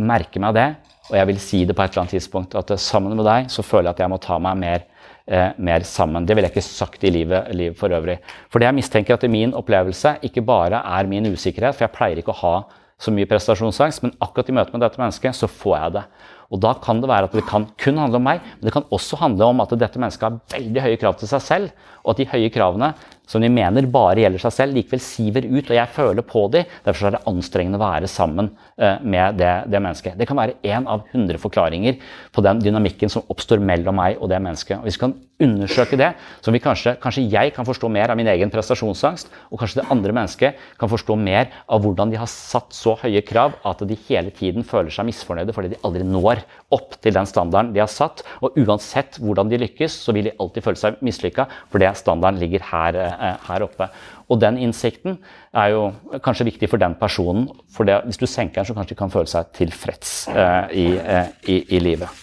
merke meg det, og jeg vil si det på et eller annet tidspunkt. At sammen med deg så føler jeg at jeg må ta meg mer, eh, mer sammen. Det ville jeg ikke sagt i livet, livet for øvrig. For det jeg mistenker at min opplevelse ikke bare er min usikkerhet, for jeg pleier ikke å ha så mye prestasjonsangst, men akkurat i møte med dette mennesket så får jeg det. Og da kan det være at det kan kun handle om meg, men det kan også handle om at dette mennesket har veldig høye krav til seg selv, og at de høye kravene som de mener bare gjelder seg selv, likevel siver ut, og jeg føler på dem. Derfor er det anstrengende å være sammen eh, med det, det mennesket. Det kan være én av hundre forklaringer på den dynamikken som oppstår mellom meg og det mennesket. Og hvis vi kan undersøke det, så vi kanskje, kanskje jeg kan forstå mer av min egen prestasjonsangst, og kanskje det andre mennesket kan forstå mer av hvordan de har satt så høye krav at de hele tiden føler seg misfornøyde fordi de aldri når opp til den standarden de har satt. Og uansett hvordan de lykkes, så vil de alltid føle seg mislykka fordi standarden ligger her, eh, her, oppe. Og den innsikten er jo kanskje viktig for den personen. For det, hvis du senker den, så kanskje de kan føle seg tilfreds eh, i, eh, i, i, livet.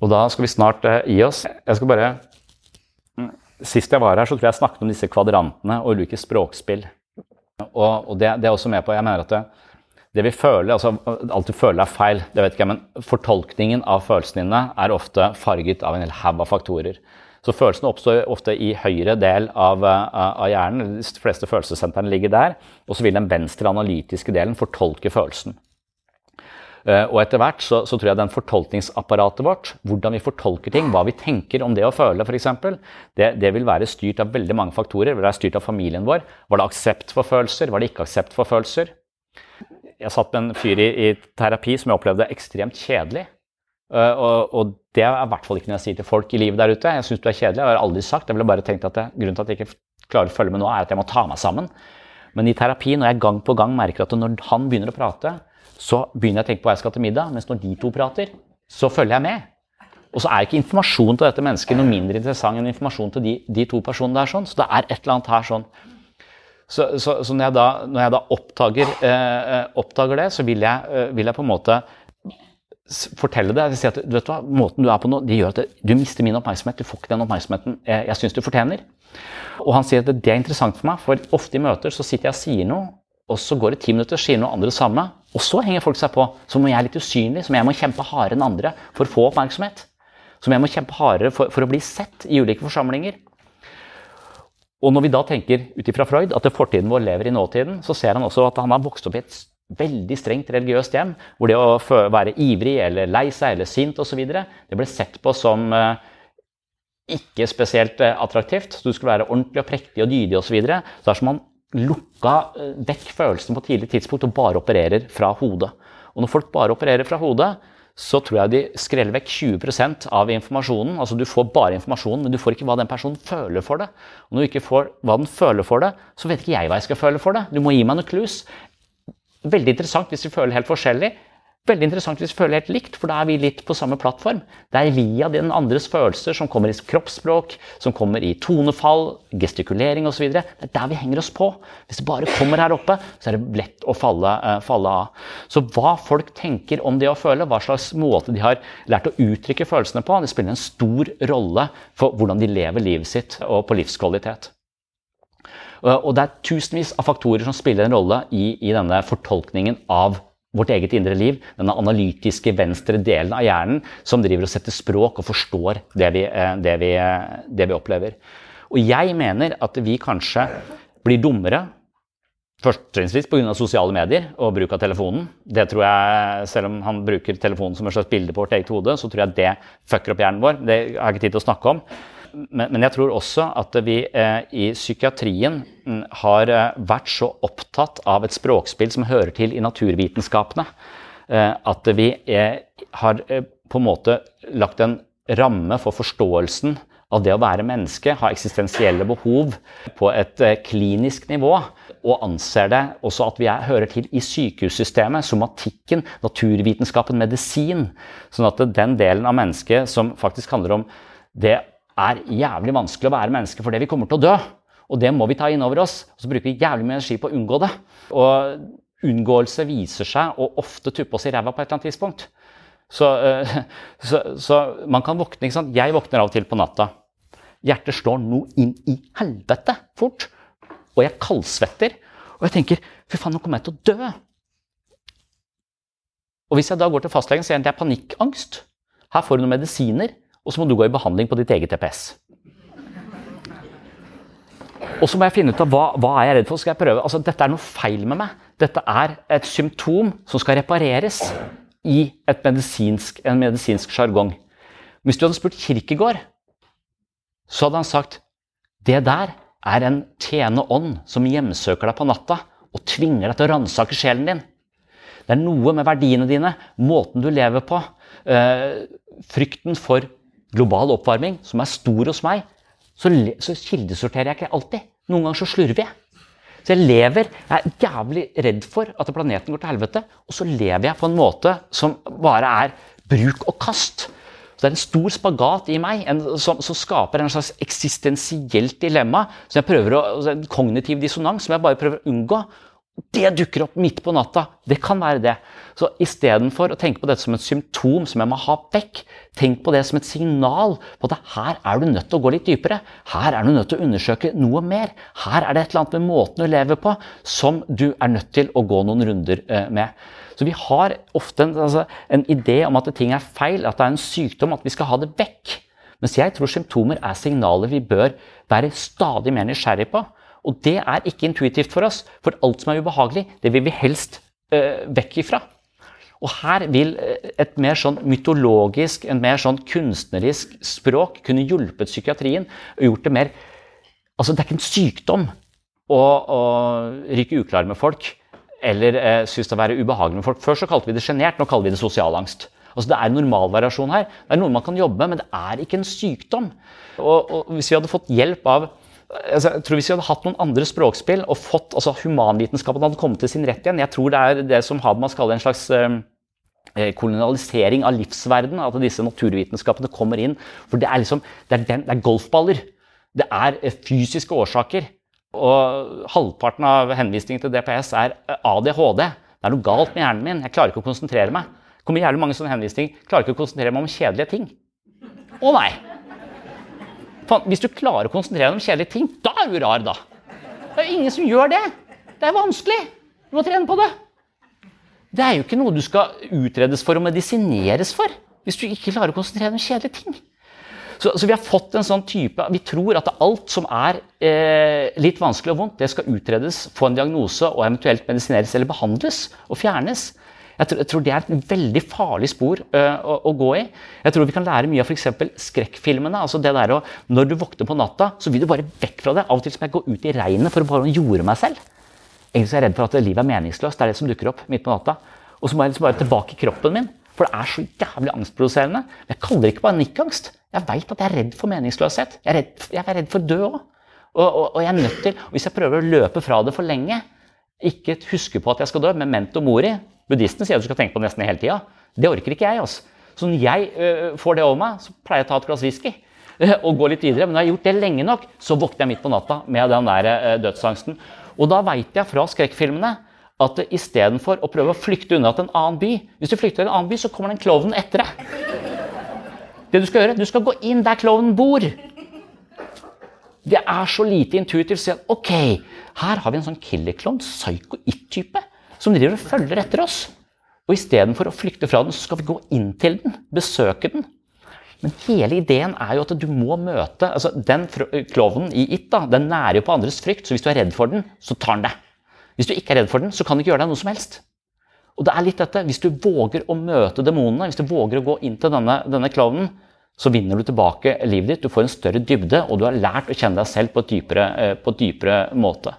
Og da skal vi snart eh, gi oss. Jeg skal bare Sist jeg var her, så tror jeg jeg snakket om disse kvadrantene og ulike språkspill. Og, og det, det, er også med på Jeg mener at det, det vi føler, altså Alt du føler er feil, det vet ikke jeg, men fortolkningen av følelsene dine er ofte farget av en hel haug av faktorer. Så følelsene oppstår ofte i høyre del av, av, hjernen. De fleste følelsessentrene ligger der. Og så vil den venstre analytiske delen fortolke følelsen. Uh, og etter hvert så, så, tror jeg den fortolkningsapparatet vårt, hvordan vi fortolker ting, hva vi tenker om det å føle f.eks., det, det vil være styrt av veldig mange faktorer. Det være styrt av familien vår. Var det aksept for følelser? Var det ikke aksept for følelser? Jeg satt med en fyr i, i terapi som jeg opplevde ekstremt kjedelig. Uh, og, og, det er i hvert fall ikke noe jeg sier til folk i livet der ute. Jeg syns du er kjedelig. Jeg har aldri sagt Jeg ville bare tenkt at det, Grunnen til at jeg ikke klarer å følge med nå, er at jeg må ta meg sammen. Men i terapi, når jeg gang på gang merker at når han begynner å prate, så begynner jeg å tenke på hva jeg skal til middag. Mens når de to prater, så følger jeg med. Og så er ikke informasjonen til dette mennesket noe mindre interessant enn informasjonen til de, de to personene der. sånn, Så det er et eller annet her sånn. Så, så, så når, jeg da, når, jeg da, oppdager, eh, eh oppdager det, så vil jeg, eh, vil jeg på en måte fortelle det. Si at du vet hva, Måten du er på nå, det gjør at du mister min oppmerksomhet. Du får ikke den oppmerksomheten jeg, jeg syns du fortjener. Og han sier at det er interessant for meg, for ofte i møter så sitter jeg og sier noe, og så går det ti minutter, sier noe andre det samme, og så henger folk seg på. Som om jeg er litt usynlig, som jeg må kjempe hardere enn andre for å få oppmerksomhet. Som jeg må kjempe hardere for, for å bli sett i ulike forsamlinger. Og når vi da tenker ut ifra Freud at fortiden vår lever i nåtiden, så ser han også at han har vokst opp i et veldig strengt religiøst hjem, hvor det å være ivrig eller lei seg eller sint osv. det ble sett på som eh, ikke spesielt eh, attraktivt. Så du skulle være ordentlig og prektig og dydig osv. Så, videre. så det er som man lukka eh, vekk følelsen på tidlig tidspunkt og bare opererer fra hodet. Og når folk bare opererer fra hodet, så tror jeg de skreller vekk 20% av informasjonen. Altså Du får bare informasjonen, men du får ikke hva den personen føler for det. Og når du ikke får hva den føler for det, så vet ikke jeg hva jeg skal føle for det. Du må gi meg noen clues. Veldig interessant hvis vi føler helt forskjellig. Veldig interessant hvis vi føler helt likt, for da er vi litt på samme plattform. Det er via den andres følelser som kommer i kroppsspråk, som kommer i tonefall, gestikulering osv. Det er der vi henger oss på. Hvis det bare kommer her oppe, så er det lett å falle, uh, falle, av. Så hva folk tenker om det å føle, hva slags måte de har lært å uttrykke følelsene på, det spiller en stor rolle for hvordan de lever livet sitt og på livskvalitet. Eh, og det er tusenvis av faktorer som spiller en rolle i, i denne fortolkningen av vårt eget indre liv. Denne analytiske venstre delen av hjernen som driver og setter språk og forstår det vi, eh, det vi, eh, det vi opplever. Og jeg mener at vi kanskje blir dummere Førstrinnsvis pga. sosiale medier og bruk av telefonen. Det tror jeg, Selv om han bruker telefonen som et slags bilde på vårt eget hode, så tror jeg det fucker opp hjernen vår. Det har jeg ikke tid til å snakke om men, men, jeg tror også at vi eh, i psykiatrien mm, har eh, vært så opptatt av et språkspill som hører til i naturvitenskapene, eh, at vi eh, har eh, på en måte lagt en ramme for forståelsen av det å være menneske, ha eksistensielle behov på et eh, klinisk nivå. Og anser det også at vi er, hører til i sykehussystemet, somatikken, naturvitenskapen, medisin. Sånn at den delen av mennesket som faktisk handler om det er jævlig vanskelig å være menneske fordi vi kommer til å dø. Og det må vi ta inn over oss. Og så bruker vi jævlig mye energi på å unngå det. Og unngåelse viser seg å ofte tuppe oss i ræva på et eller annet tidspunkt. Så, uh, så, så, man kan våkne ikke sant? Jeg våkner av og til på natta. Hjertet slår noe inn i helvete fort. Og jeg kaldsvetter. Og jeg tenker fy faen, nå kommer jeg til å dø. Og hvis jeg da går til fastlegen, sier han det er panikkangst. Her får du noen medisiner, og så må du gå i behandling på ditt eget TPS. Og så må jeg finne ut av hva, hva er jeg redd for. Skal jeg prøve? Altså, dette er noe feil med meg. Dette er et symptom som skal repareres i medisinsk, en medisinsk sjargong. Hvis du hadde spurt Kirkegård, så hadde han sagt det der er en tjene ånd som hjemsøker deg på natta og tvinger deg til å ransake sjelen din. Det er noe med verdiene dine, måten du lever på, øh, frykten for global oppvarming, som er stor hos meg, så, så kildesorterer jeg ikke alltid. Noen ganger så slurver jeg. Så jeg lever, jeg er jævlig redd for at planeten går til helvete, og så lever jeg på en måte som bare er bruk og kast. Så det er en stor spagat i meg en, som, som, skaper en slags eksistensielt dilemma. Som jeg å, altså En kognitiv dissonans som jeg bare prøver å unngå. Det dukker opp midt på natta. Det kan være det. Så istedenfor å tenke på dette som et symptom som jeg må ha vekk, tenk på det som et signal på at her er du nødt til å gå litt dypere. Her er du nødt til å undersøke noe mer. Her er det et eller annet med måten du lever på som du er nødt til å gå noen runder eh, med. Så vi har ofte en, altså, en idé om at ting er feil, at det er en sykdom, at vi skal ha det vekk. Mens jeg tror symptomer er signaler vi bør være stadig mer nysgjerrig på. Og det er ikke intuitivt for oss, for alt som er ubehagelig, det vil vi helst øh, vekk ifra. Og her vil eh, et mer sånn mytologisk, en mer sånn kunstnerisk språk kunne hjulpet psykiatrien og gjort det mer Altså, det er ikke en sykdom å, å ryke uklar med folk eller eh, synes det være ubehagelig med folk. Før så kalte vi det sjenert, nå kaller vi det sosial angst. Altså, det er en normalvariasjon her. Det er noe man kan jobbe med, men det er ikke en sykdom. Og, og hvis vi hadde fått hjelp av altså, jeg tror Hvis vi hadde hatt noen andre språkspill og fått altså humanvitenskapen hadde kommet til sin rett igjen Jeg tror det er det som Habermas kaller en slags eh, eh kolonialisering av livsverden. At disse naturvitenskapene kommer inn. For det er, liksom, det er, den, det er golfballer. Det er eh, fysiske årsaker. Og halvparten av henvisningen til DPS er ADHD. Det er noe galt med hjernen min. Jeg klarer ikke å konsentrere meg. Det kommer jævlig mange sånne henvisninger. Jeg klarer ikke å konsentrere meg om kjedelige ting. Å nei! Hvis du klarer å konsentrere deg om kjedelige ting, da er du rar, da. Det er jo ingen som gjør det. Det er vanskelig. Du må trene på det. Det er jo ikke noe du skal utredes for og medisineres for hvis du ikke klarer å konsentrere deg om kjedelige ting. Så, så, vi har fått en sånn type Vi tror at alt som er eh, litt vanskelig og vondt, det skal utredes, få en diagnose og eventuelt medisineres eller behandles og fjernes. Jeg tror, jeg tror, det er et veldig farlig spor uh, å, å, gå i. Jeg tror vi kan lære mye av f.eks. skrekkfilmene. altså det der å, Når du våkner på natta, så vil du bare vekk fra det. Av og til som jeg går ut i regnet for å bare jorde meg selv. Egentlig er jeg redd for at livet er meningsløst. Det er det som dukker opp midt på natta. Og så må jeg liksom bare tilbake i kroppen min. For det er så jævlig angstproduserende. Jeg kaller det ikke panikkangst. Jeg veit at jeg er redd for meningsløshet. Jeg er redd, jeg er redd for død òg. Og, og, og, jeg er nødt til, hvis jeg prøver å løpe fra det for lenge, ikke huske på at jeg skal dø, men memento mori, Buddhistene sier at du skal tenke på det nesten hele tida. Det orker ikke jeg. altså. Så når jeg øh, får det over meg, så pleier jeg å ta et glass whisky øh, og gå litt videre. Men når jeg har gjort det lenge nok, så våkner jeg midt på natta med den der øh, dødsangsten. Og da veit jeg fra skrekkfilmene at istedenfor å prøve å flykte unna til en annen by Hvis du flykter til en annen by, så kommer den klovnen etter deg. Det Du skal gjøre, du skal gå inn der klovnen bor. Det er så lite intuitivt å si at ok, her har vi en sånn killerklovn, psycho it-type som driver og følger etter oss. Og istedenfor å flykte fra den, så skal vi gå inn til den, besøke den. Men hele ideen er jo at du må møte altså Den klovnen i It da, den nærer jo på andres frykt, så hvis du er redd for den, så tar den deg. Hvis du ikke er redd for den, så kan den ikke gjøre deg noe som helst. Og det er litt dette, Hvis du våger å møte demonene, hvis du våger å gå inn til denne, denne klovnen, så vinner du tilbake livet ditt. Du får en større dybde, og du har lært å kjenne deg selv på et dypere, eh, på et dypere måte.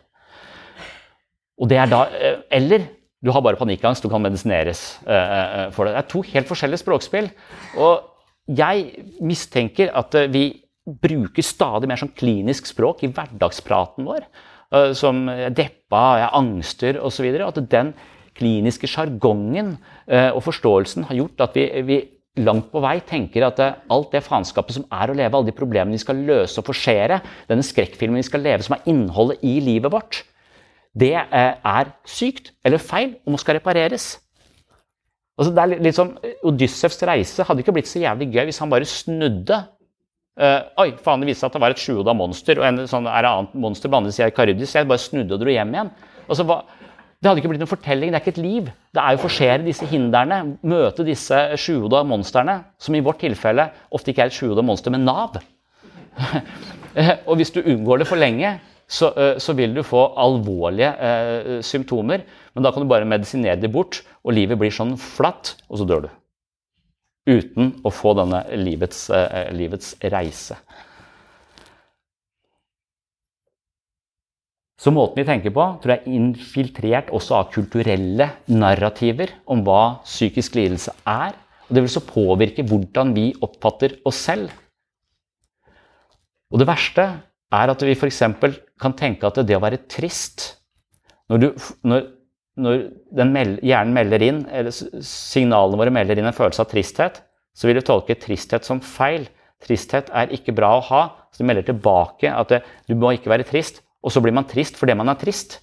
Og det er da, eh, Eller du har bare panikkangst, du kan medisineres eh, eh, for det. Det er to helt forskjellige språkspill. Og jeg mistenker at vi bruker stadig mer sånn klinisk språk i hverdagspraten vår. Som deppa, jeg angster osv. At den kliniske sjargongen og forståelsen har gjort at vi, vi langt på vei tenker at alt det faenskapet som er å leve, alle de problemene vi skal løse og forsere, denne skrekkfilmen vi skal leve, som er innholdet i livet vårt, det eh, er sykt eller feil og må skal repareres. Altså, det er litt, som sånn, Odyssevs reise hadde ikke blitt så jævlig gøy hvis han bare snudde. Uh, oi, faen, det viste seg at det var et sjuhoda monster, og en sånn er det annet monster på andre sida Karybdis. Jeg bare snudde og dro hjem igjen. Altså, hva, det hadde ikke blitt noen fortelling, det er ikke et liv. Det er å forsere disse hindrene, møte disse sjuhoda monstrene, som i vårt tilfelle ofte ikke er et sjuhoda monster, men Nav. og hvis du unngår det for lenge, så, eh, så vil du få alvorlige eh, symptomer. Men da kan du bare medisinere det bort, og livet blir sånn flatt, og så dør du. Uten å få denne livets, eh, livets reise. Så måten vi tenker på, tror jeg er infiltrert også av kulturelle narrativer om hva psykisk lidelse er. Og det vil så påvirke hvordan vi oppfatter oss selv. Og det verste er at vi f.eks. kan tenke at det å være trist Når, du, når, når meld, hjernen melder inn, eller signalene våre melder inn en følelse av tristhet, så vil du tolke tristhet som feil. Tristhet er ikke bra å ha. Så du melder tilbake at det, du må ikke være trist. Og så blir man trist fordi man er trist.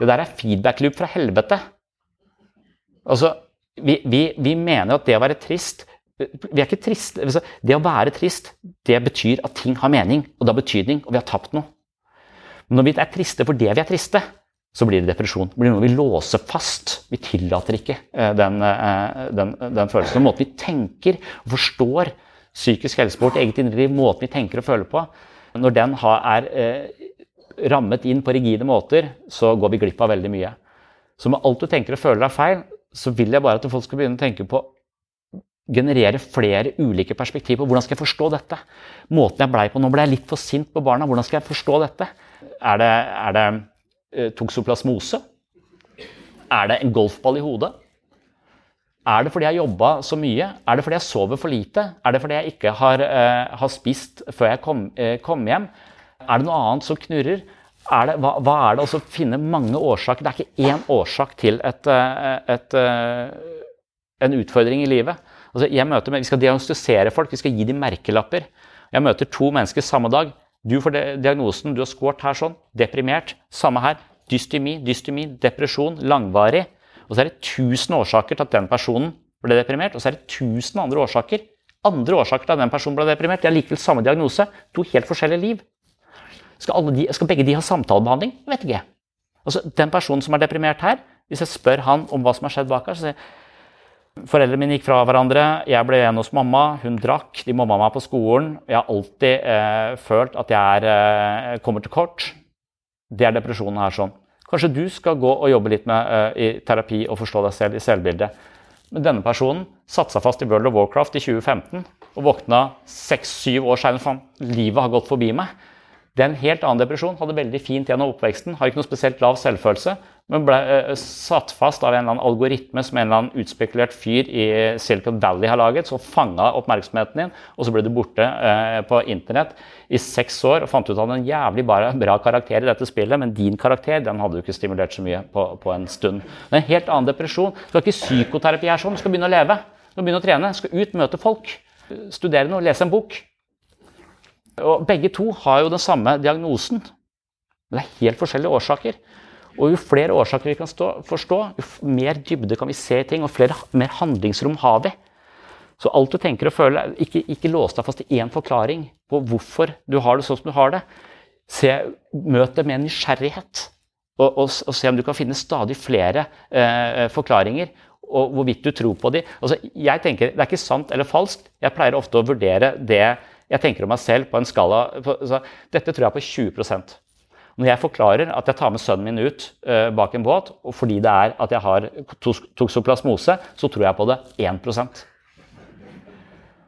Det der er feedback-loop fra helvete. Altså, vi, vi, vi mener at det å være trist vi er ikke triste. Altså, det å være trist, det betyr at ting har mening, og det har betydning, og vi har tapt noe. Men når vi er triste for det vi er triste, så blir det depresjon. Det blir noe vi låser fast. Vi tillater ikke eh, den, eh, den, den følelsen. Den måten vi tenker og forstår psykisk helse på vårt eget indre liv, måten vi tenker og føler på, når den er eh, rammet inn på rigide måter, så går vi glipp av veldig mye. Så med alt du tenker og føler er feil, så vil jeg bare at folk skal begynne å tenke på generere flere ulike perspektiver. på Hvordan skal jeg forstå dette? Måten jeg blei på Nå ble jeg litt for sint på barna. Hvordan skal jeg forstå dette? Er det, er det uh, toksoplasmose? Er det en golfball i hodet? Er det fordi jeg jobba så mye? Er det fordi jeg sover for lite? Er det fordi jeg ikke har, uh, har spist før jeg kom, uh, kom, hjem? Er det noe annet som knurrer? Er det, hva, hva, er det? å finne mange årsaker. Det er ikke én årsak til et, et, en utfordring i livet. Altså, jeg møter, vi skal diagnostisere folk, vi skal gi dem merkelapper. Jeg møter to mennesker samme dag. Du får diagnosen, du har scoret her sånn, deprimert. Samme her. Dystemi, dystemi, depresjon, langvarig. Og så er det 1000 årsaker til at den personen ble deprimert, og så er det 1000 andre årsaker andre årsaker til at den personen ble deprimert. De har likevel samme diagnose. To helt forskjellige liv. Skal, de, skal begge de ha samtalebehandling? Jeg vet ikke. Altså, den personen som er deprimert her, hvis jeg spør han om hva som har skjedd bak her, så sier jeg Foreldrene mine gikk fra hverandre. Jeg ble igjen hos mamma. Hun drakk. De mobba meg på skolen. Jeg har alltid eh, følt at jeg er, eh, kommer til kort. Det er depresjonen her sånn. Kanskje du skal gå og jobbe litt med eh, i terapi og forstå deg selv i selvbildet. Men denne personen satte seg fast i World of Warcraft i 2015 og våkna seks-syv år seinere. Livet har gått forbi meg. Det er en helt annen depresjon. Hadde veldig fint gjennom oppveksten. Har ikke noe spesielt lav selvfølelse, men ble uh, satt fast av en eller annen algoritme som en eller annen utspekulert fyr i Silicon Valley har laget. Så fanga oppmerksomheten din, og så ble du borte uh, på internett i seks år og fant ut at en jævlig bra, bra, karakter i dette spillet, men din karakter den hadde du ikke stimulert så mye på, på en stund. Det er en helt annen depresjon. Du skal ikke psykoterapi her sånn. Du skal begynne å leve. Du skal begynne å trene. Du skal ut, møte folk. Studere noe, lese en bok. Og begge to har jo den samme diagnosen. Men det er helt forskjellige årsaker. Og jo flere årsaker vi kan stå, forstå, jo mer dybde kan vi se i ting, og flere, mer handlingsrom har vi. Så alt du tenker og føler, ikke, ikke lås deg fast i én forklaring på hvorfor du har det sånn som du har det. Se, møt det med nysgjerrighet, og, og, og, se om du kan finne stadig flere eh, forklaringer. Og hvorvidt du tror på dem. Altså, jeg tenker, Det er ikke sant eller falskt. Jeg pleier ofte å vurdere det jeg tenker om meg selv på en skala på, så, Dette tror jeg på 20 Når jeg forklarer at jeg tar med sønnen min ut uh, bak en båt, og fordi det er at jeg har toksoplasmose, så tror jeg på det 1%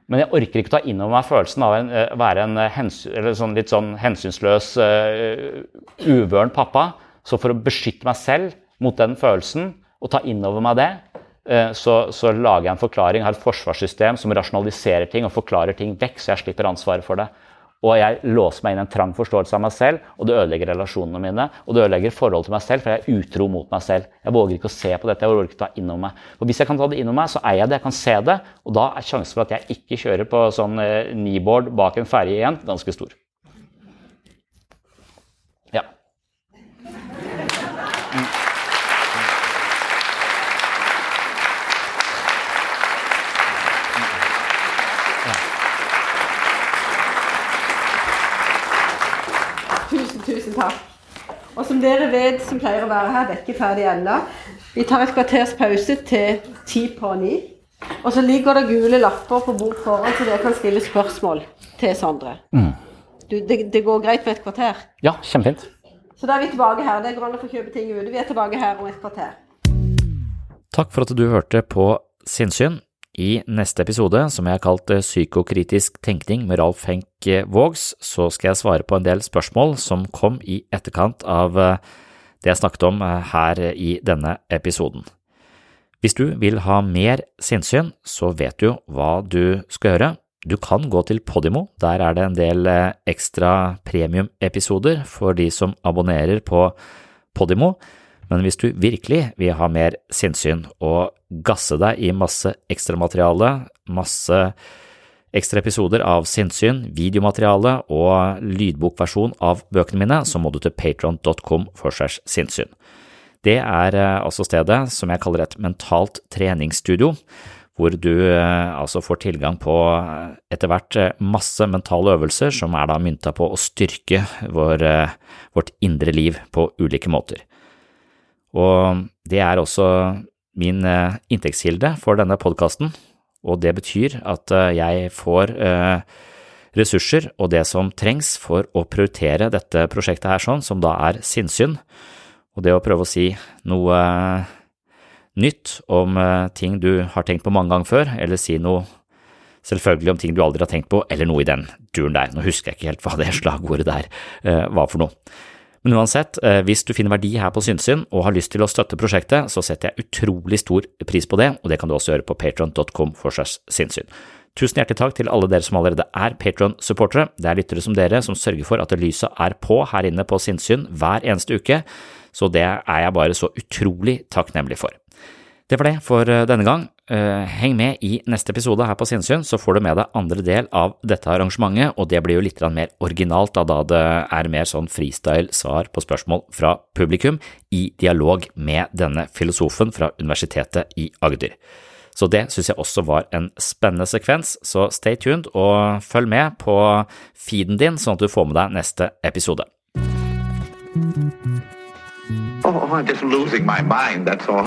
men jeg orker ikke ta inn over meg følelsen av å uh, være en hensyn, sånn, litt sånn hensynsløs, uh, uvøren pappa. Så for å beskytte meg selv mot den følelsen og ta inn over meg det, uh, så, så, lager jeg en forklaring, har et forsvarssystem som rasjonaliserer ting og forklarer ting vekk, så jeg slipper ansvaret for det. Og jeg låser meg inn i en trang forståelse av meg selv, og det ødelegger relasjonene mine, og det ødelegger forholdet til meg selv, for jeg er utro mot meg selv. Jeg våger ikke å se på dette, jeg våger ikke ta inn over meg. Og hvis jeg kan ta det inn over meg, så eier jeg det, jeg kan se det, og da er sjansen for at jeg ikke kjører på sånn eh, kneeboard bak en ferge igjen, ganske stor. Ja. Tusen, tusen takk. Og som dere vet, som pleier å være her, det er ikke ferdig ennå. Vi tar et kvarters pause til ti på ni. Og så ligger det gule lapper på bord foran, så dere kan stille spørsmål til Sondre. Mm. Du, det, det går greit på et kvarter? Ja, kjempefint. Så da er vi tilbake her. Det går an å få kjøpe ting ute. Vi er tilbake her om et kvarter. Takk for at du hørte på Sinnsyn. I neste episode, som jeg har kalt Psykokritisk tenkning med Ralf Henk Vågs, så skal jeg svare på en del spørsmål som kom i etterkant av eh, det jeg snakket om eh, her i denne episoden. Hvis du vil ha mer sinnssyn, så vet du hva du skal gjøre. Du kan gå til Podimo, der er det en del eh, ekstra premiumepisoder for de som abonnerer på Podimo. Men hvis du virkelig vil ha mer sinnssyn og gasse deg i masse ekstramateriale, masse ekstra episoder av sinnssyn, videomateriale og lydbokversjon av bøkene mine, så må du til patron.com for segs sinnssyn. Det er eh, altså stedet som jeg kaller et mentalt treningsstudio, hvor du eh, altså får tilgang på eh, etter hvert masse mentale øvelser som er da mynta på å styrke vår, vårt indre liv på ulike måter. Og det er også min eh, inntektskilde for denne podkasten, og det betyr at eh, jeg får eh, ressurser og det som trengs for å prioritere dette prosjektet her sånn, som da er sinnssyn, og det å prøve å si noe nytt om ting du har tenkt på mange ganger før, eller si noe selvfølgelig om ting du aldri har tenkt på, eller noe i den duren der. Nå husker jeg ikke helt hva det slagordet der var for noe. Men uansett, eh, hvis du finner verdi her på Synsyn og har lyst til å støtte prosjektet, så setter jeg utrolig stor pris på det, og det kan du også gjøre på patron.com for segs sinnssyn. Tusen hjertelig takk til alle dere som allerede er Patron-supportere. Det er lyttere som dere som sørger for at lyset er på her inne på Sinnsyn hver eneste uke, så det er jeg bare så utrolig takknemlig for. Det var det for eh, denne gang. Eh, heng med i neste episode her på Sinnsyn, så får du med deg andre del av dette arrangementet, og det blir jo litt mer originalt da, det er mer sånn freestyle svar på spørsmål fra publikum i dialog med denne filosofen fra Universitetet i Agder. Så det synes jeg også var en spennende sekvens, så stay tuned og følg med på feeden din sånn at du får med deg neste episode. Oh, I'm just losing my mind, that's all.